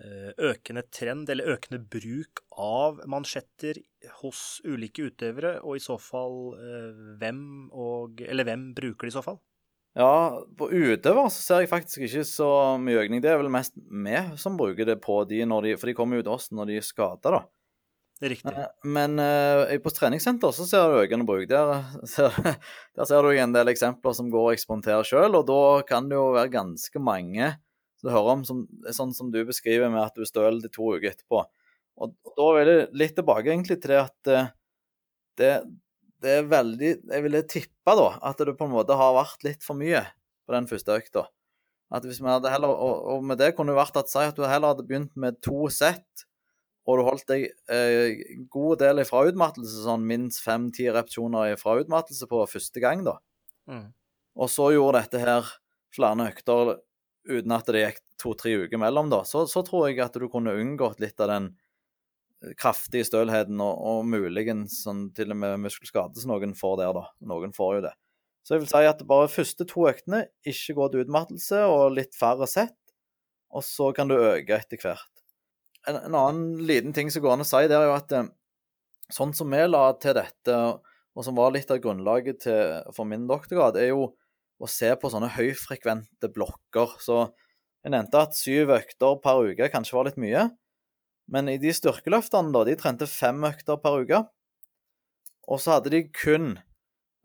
eh, økende trend, eller økende bruk av mansjetter hos ulike utøvere, og i så fall eh, hvem og Eller hvem bruker de i så fall? Ja, på utøvere så ser jeg faktisk ikke så mye økning. Det er vel mest vi som bruker det på de, de for de kommer jo til oss når de er skada, da. Det er riktig. Eh, men uh, på treningssenter så ser du økende bruk. Der der ser du en del eksempler som går og eksperimenterer sjøl, og da kan det jo være ganske mange som du hører om, som, sånn som du beskriver med at du støler de to uker etterpå. Og, da er det litt tilbake egentlig til det at uh, det, det, er veldig Jeg ville tippe da at det på en måte har vært litt for mye på den første økta. At hvis vi hadde heller, og, og med det kunne det vært at si at du heller hadde begynt med to sett og du holdt deg eh, god del ifra utmattelse, sånn minst fem-ti repetisjoner ifra utmattelse på første gang, da. Mm. Og så gjorde dette her flere økter uten at det gikk to-tre uker mellom, da, så, så, tror jeg at du kunne unngått litt av den kraftige stølheten og, og muligens sånn, til og med muskelskade som noen får der, da. Noen får jo det. Så jeg vil si at bare første to øktene, ikke gå til utmattelse og litt færre sett, og så kan du øke etter hvert en, en, annen liten ting som går an å si, det er jo at eh, sånn som vi la til dette, og som var litt av grunnlaget til, for min doktorgrad, er jo å se på sånne høyfrekvente blokker. Så jeg nevnte at syv økter per uke kanskje var litt mye. Men i de styrkeløftene, da, de trente fem økter per uke. Og så hadde de kun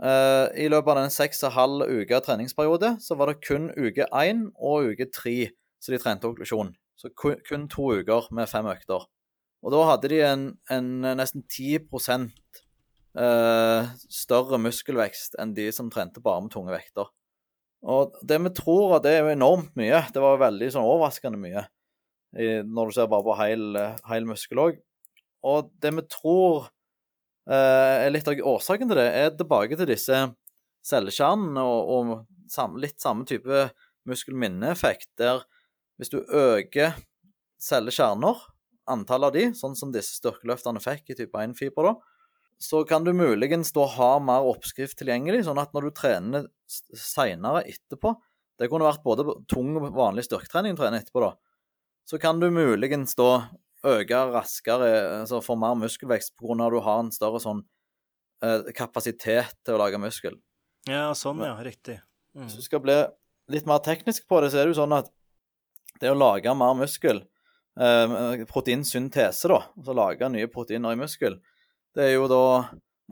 eh, I løpet av den seks og halv uke treningsperiode, så var det kun uke én og uke tre så de trente okklusjon. Så kun to uker med fem økter. Og da hadde de en, en nesten 10 eh, større muskelvekst enn de som trente bare med tunge vekter. Og det vi tror, det er jo enormt mye. Det var veldig sånn overraskende mye når du ser bare på hel, hel muskel òg. Og det vi tror eh, er litt av årsaken til det, er tilbake til disse cellekjernene og, og litt samme type muskel-minne-effekt, der hvis du øker cellekjerner, antallet av de, sånn som disse styrkeløftene fikk i type 1-fiber, da, så kan du muligens da ha mer oppskrift tilgjengelig, sånn at når du trener seinere etterpå Det kunne vært både tung, og vanlig styrketrening du trener etterpå, da. Så kan du muligens da øke raskere, altså få mer muskelvekst pga. at du har en større sånn eh, kapasitet til å lage muskel. Ja, sånn, ja. Riktig. Mm. Hvis du skal bli litt mer teknisk på det, så er det jo sånn at det å lage mer muskel, eh, proteinsyntese, da, altså lage nye proteiner i muskel, det er jo da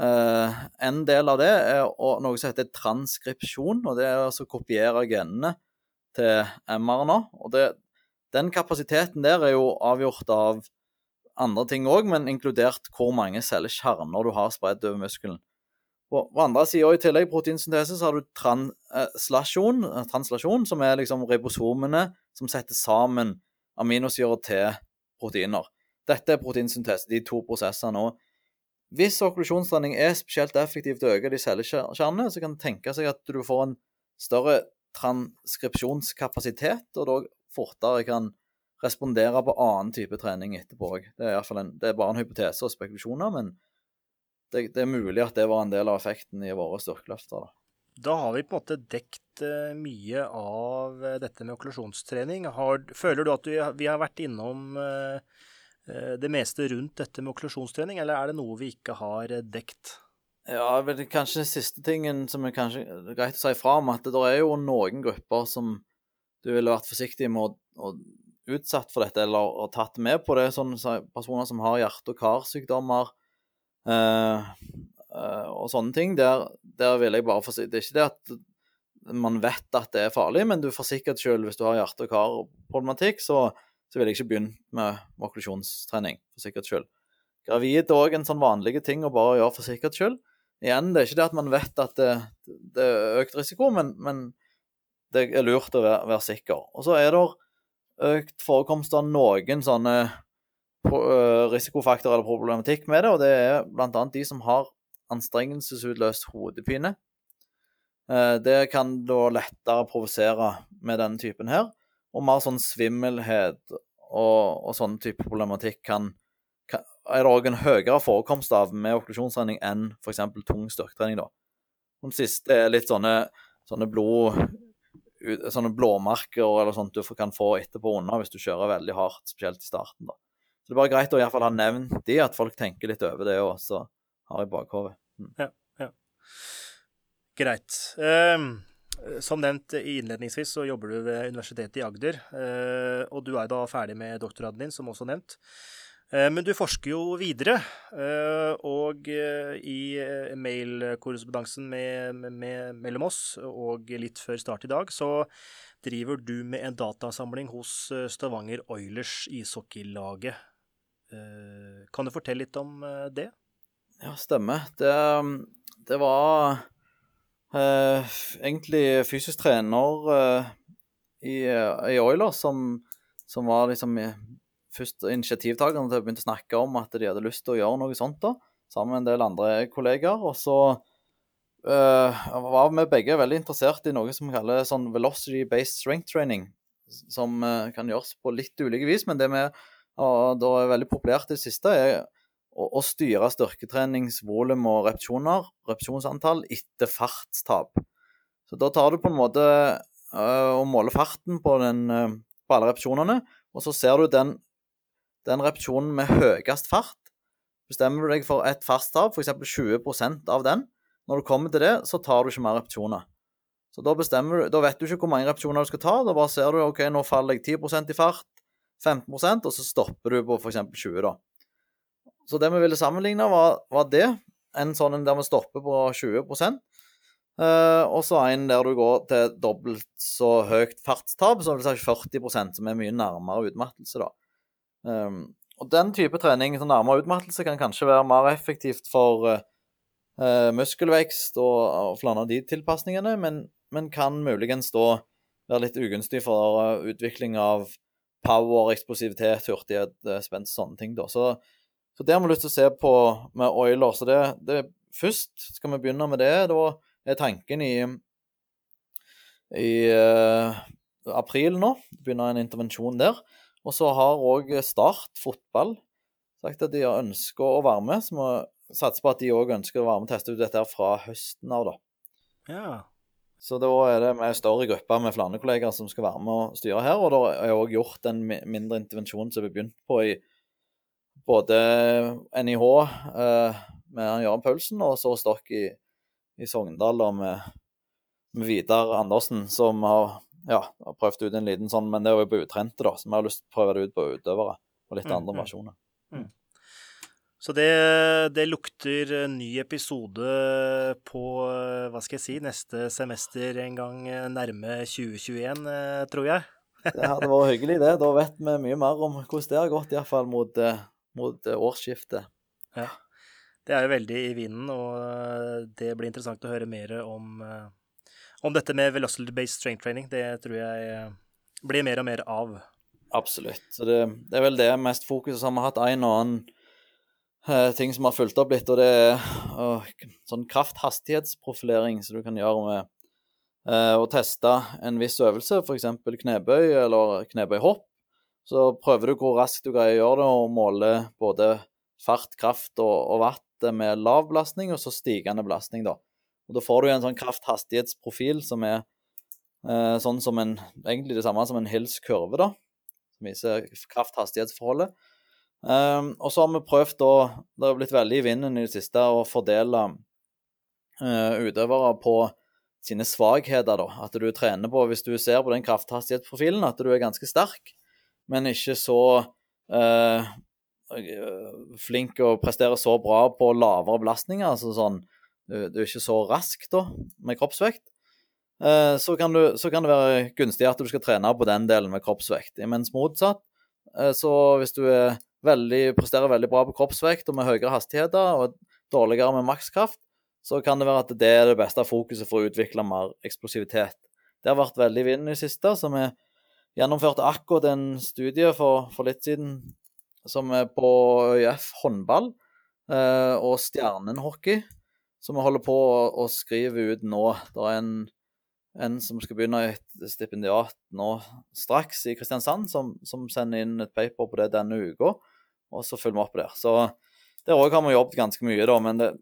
eh, En del av det er noe som heter transkripsjon, og det er altså å kopiere genene til mRNA. og det, den kapasiteten der er jo avgjort av andre ting òg, men inkludert hvor mange cellekjerner du har spredd over muskelen. På, andre sida, i tillegg proteinsyntese, så har du translasjon, eh, translasjon, som er liksom ribosomene som setter sammen aminosyrer til proteiner. Dette er proteinsyntese, de to prosessene. Og hvis okklusjonstrening er spesielt effektivt til å øke de cellekjernene, så kan det tenke seg at du får en større transkripsjonskapasitet, og da fortere kan respondere på annen type trening etterpå òg. Det, det, er bare en hypotese og spekulasjoner, men det, det, er mulig at det var en del av effekten i våre styrkeløfter. Da har vi på en måte dekt uh, mye av uh, dette med okklusjonstrening. Har, føler du at du, vi har vært innom uh, det meste rundt dette med okklusjonstrening, eller er det noe vi ikke har dekt? Ja, vel, kanskje den siste tingen som er kanskje greit å si fra om, at det er jo noen grupper som du ville vært forsiktig med å, å utsatt for dette eller tatt med på det. Sånne personer som har hjerte- og karsykdommer eh, eh, og sånne ting. Der, der vil jeg bare forsikre Det er ikke det at man vet at det er farlig, men du er for sikkert selv hvis du har hjerte- og karproblematikk, så, så vil jeg ikke begynne med okklusjonstrening for sikkerhets skyld. Gravid er òg en sånn vanlig ting å bare gjøre for sikkerhets skyld. Igjen, det er ikke det at man vet at det, det er økt risiko, men, men, det er lurt å være, være sikker. Og så er det økt forekomst av noen sånne risikofaktorer eller problematikk med det, og det er bl.a. de som har anstrengelsesutløst hodepine. Det kan da lettere provosere med denne typen her, og mer sånn svimmelhet og, og sånn type problematikk kan, kan er det òg en høyere forekomst av med okklusjonstrening enn f.eks. tung styrketrening. da. Den siste er litt sånne, sånne blod sånne blåmerker eller sånt du kan få etterpå unna hvis du kjører veldig hardt, spesielt i starten. da. Så Det er bare greit å i hvert fall ha nevnt de, at folk tenker litt over det og så har i bakhodet. Mm. Ja, ja. Greit. Um, som nevnt innledningsvis så jobber du ved Universitetet i Agder, uh, og du er da ferdig med doktorgraden din, som også nevnt. Eh, men du forsker jo videre, eh, og eh, i mailkorrespondansen mellom oss og litt før start i dag, så driver du med en datasamling hos Stavanger Oilers ishockeylaget. Kan du fortelle litt om det? Ja, stemmer. Det, det var eh, egentlig fysisk trener eh, i, i Oilers som, som var liksom først initiativtakerne til å begynne å snakke om at de hadde lyst til å gjøre noe sånt, da, sammen med en del andre kollegaer. Og så eh, var vi begge veldig interessert i noe som kalles sånn velocity-based strength training, som uh, kan gjøres på litt ulike vis, men det vi da er veldig populært i det siste, er å, å styre styrketreningsvolum og repetisjoner, repetisjonsantall, etter fartstap. Så da tar du på en måte og måler farten på, den, på alle repetisjonene, og så ser du den den repetisjonen med høyest fart. Bestemmer du deg for et fartstap, f.eks. 20% av den, når du kommer til det, så tar du ikke mer repetisjoner. Så da, bestemmer du, da vet du ikke hvor mange repetisjoner du skal ta. Da bare ser du ok, nå faller jeg 10% i fart, 15% og så stopper du på f.eks. 20 da. Så det vi ville sammenligne, var, var det. En sånn der vi stopper på 20 uh, og så en der du går til dobbelt så høyt fartstap, så vil si 40% som er mye nærmere utmattelse, da. Um, og den type trening, sånn nærmere utmattelse, kan kanskje være mer effektivt for uh, muskelvekst og, og flere av de tilpasningene, men, men, kan muligens da være litt ugunstig for uh, utvikling av power, eksplosivitet, hurtighet, spenst, sånne ting. da. Så, så det har vi lyst til å se på med oiler. Så det, det, først skal vi begynne med det. Da er tanken i, i april nå. Begynner en intervensjon der. Og så har òg Start fotball sagt at de ønsker å være med. Så vi satser på at de òg ønsker å være med og teste ut dette her fra høsten av, da. Ja. Så da er det en større grupper med flere kollegaer som skal være med og styre her. Og det er òg gjort en mindre intervensjon som vi begynte på i både NIH eh, med Jørgen Paulsen og så Stokk i, i Sogndal og med, med Vidar Andersen, som har ja, har prøvd ut en liten sånn, men det er jo på utrente, da, så vi har lyst til å prøve det ut på utøvere og litt mm, andre mm. versjoner. Mm. Så det, det, lukter ny episode på, hva skal jeg si, neste semester en gang nærme 2021, tror jeg. Det hadde vært hyggelig, det. Da vet vi mye mer om hvordan det har gått, iallfall mot, eh, mot eh, årsskiftet. Ja. Det er jo veldig i vinden, og eh, det blir interessant å høre mer om, om dette med velocity-based strength training. Det tror jeg blir mer og mer av. Absolutt. Så det, det er vel det mest fokuset som har hatt en og annen eh, ting som har fulgt opp litt, og det er uh, sånn krafthastighetsprofilering som du kan gjøre med eh, å teste en viss øvelse, f.eks. knebøy eller knebøyhopp. Så prøver du hvor raskt du greier å gjøre det, og måler både fart, kraft og, og watt med lav belastning, og så stigende belastning, da. Og Da får du en sånn krafthastighetsprofil som er eh, sånn som en Egentlig det samme som en Hills kurve, da. Som viser kraft-hastighetsforholdet. Um, og så har vi prøvd da Det har blitt veldig i vinden i det siste å fordele uh, utøvere på sine svakheter, da. At du trener på, hvis du ser på den krafthastighetsprofilen, at du er ganske sterk, men ikke så uh, flink og presterer så bra på lavere belastninger. altså sånn, du, du er ikke så rask da, med kroppsvekt. Uh, så, kan du, så, kan det være gunstig at du skal trene på den delen med kroppsvekt. Mens motsatt, uh, så hvis du veldig, presterer veldig bra på kroppsvekt og med høyere hastigheter og dårligere med makskraft, så kan det være at det er det beste fokuset for å utvikle mer eksplosivitet. Det har vært veldig vind i det siste, så vi gjennomførte akkurat en studie for, for litt siden som er på ØIF håndball eh, og stjernenhockey, som vi holder på å, å skrive ut nå. Det er en, en som skal begynne et stipendiat nå straks i Kristiansand, som, som sender inn et paper på det denne uka, og så følger vi opp der. Så der òg har vi jobbet ganske mye, da, men det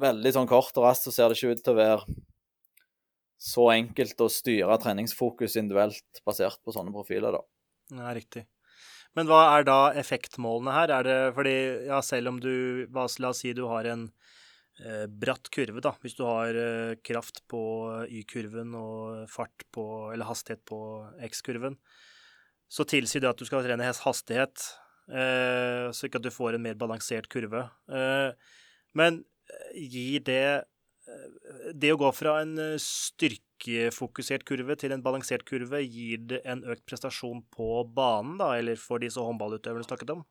veldig sånn kort og raskt så ser det ikke ut til å være så enkelt å styre treningsfokus individuelt basert på sånne profiler, da. Ja, riktig. Men hva er da effektmålene her? Er det fordi, ja, selv om du La oss si du har en eh, bratt kurve, da. Hvis du har eh, kraft på Y-kurven og fart på Eller hastighet på X-kurven, så tilsier det at du skal trene hastighet, eh, så ikke at du får en mer balansert kurve. Eh, men gir det Det å gå fra en styrkefokusert kurve til en balansert kurve, gir det en økt prestasjon på banen, da, eller for disse håndballutøverne snakket om?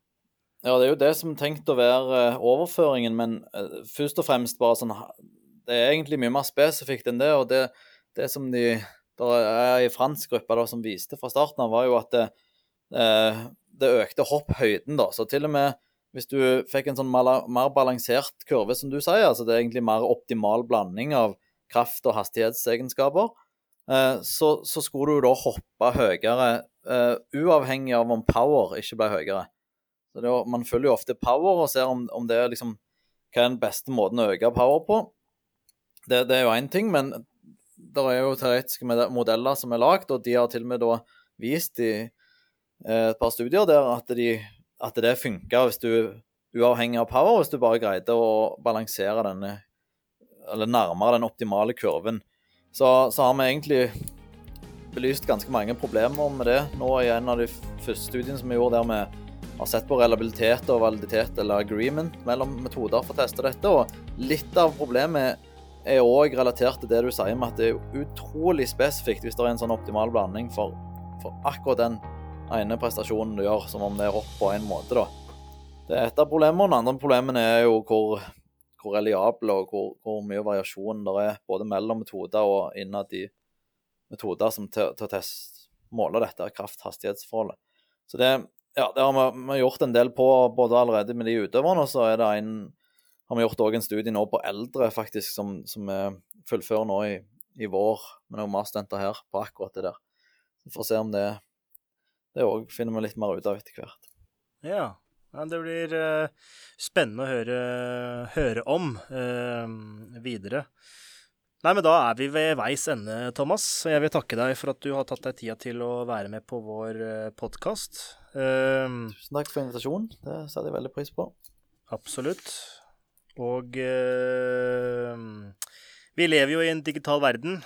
Ja, det er jo det som er tenkt å være eh, overføringen, men uh, først og fremst bare sånn Det er egentlig mye mer spesifikt enn det, og det, det som de der er i fransk gruppe da, som viste fra starten av, var jo at det, det økte hopphøyden, da. Så til og med hvis du fikk en sånn mer balansert kurve, som du sier, altså det er egentlig mer optimal blanding av kraft- og hastighetsegenskaper, eh, så, så, skulle du da hoppe høyere, uh, uavhengig av om power ikke ble høyere. Det, Man følger jo ofte power og ser om, om det er liksom, hva er den beste måten å øke power på. Det, det er jo én ting, men det er jo teoretiske modeller som er lagd, og de har til og med da vist i eh, et par studier der at, de, at det funka hvis du uavhengig av power, hvis du bare greide å balansere denne eller nærmere den optimale kurven. Så, så, har vi egentlig belyst ganske mange problemer med det nå i en av de første studiene som vi gjorde, der vi har sett på reliabilitet og validitet, eller agreement, mellom metoder for å teste dette. Og litt av problemet er òg relatert til det du sier med at det er utrolig spesifikt hvis det er en sånn optimal blanding for, for akkurat den ene prestasjonen du gjør, som om det er hopp på en måte, da. Det er et av problemene. Den andre problemene er jo hvor hvor reliable og hvor, hvor, mye variasjon det er både mellom metoder og innad i metoder som til, å måle dette kraft-hastighetsforholdet. Så det, ja, det har vi, vi gjort en del på både allerede med de utøverne, og så er det en, har vi gjort en studie nå på eldre faktisk, som, som vi fullfører nå i, i vår med noen masterstudenter her på akkurat det der. Så får se om det det òg finner vi litt mer ut av etter hvert. Ja, ja, det blir uh, spennende å høre, høre om uh, videre. Nei, men da er vi ved veis ende, Thomas. Jeg vil takke deg for at du har tatt deg tida til å være med på vår uh, eh, podkast. Uh, Tusen takk for invitasjonen. Det setter jeg veldig pris på. Absolutt. Og vi lever jo i en digital verden,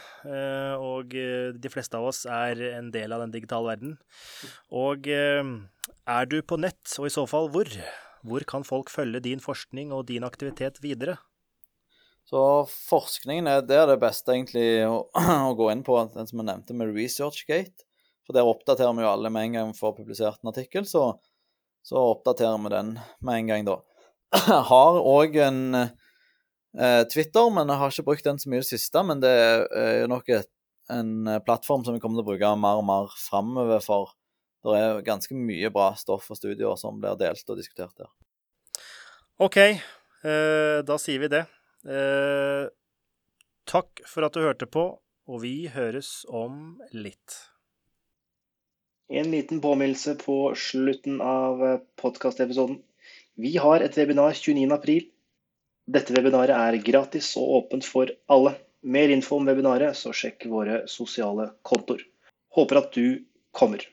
og de fleste av oss er en del av den digitale verden. Og er du på nett, og i så fall hvor? Hvor kan folk følge din forskning og din aktivitet videre? Så forskningen er det, det beste egentlig å, å, gå inn på, den som jeg nevnte med ResearchGate. For der oppdaterer vi jo alle med en gang vi får publisert en artikkel, så, så oppdaterer vi den med en gang da. har òg en eh, Twitter, men jeg har ikke brukt den så mye i det siste. Men det er jo nok et, en plattform som vi kommer til å bruke mer og mer framover, for det er ganske mye bra stoff og studier som blir delt og diskutert der. OK, eh, da sier vi det. Eh, takk for at du hørte på, og vi høres om litt. En liten påminnelse på slutten av podkastepisoden. Vi har et webinar 29.4. Dette webinaret er gratis og åpent for alle. Mer info om webinaret, så sjekk våre sosiale kontoer. Håper at du kommer.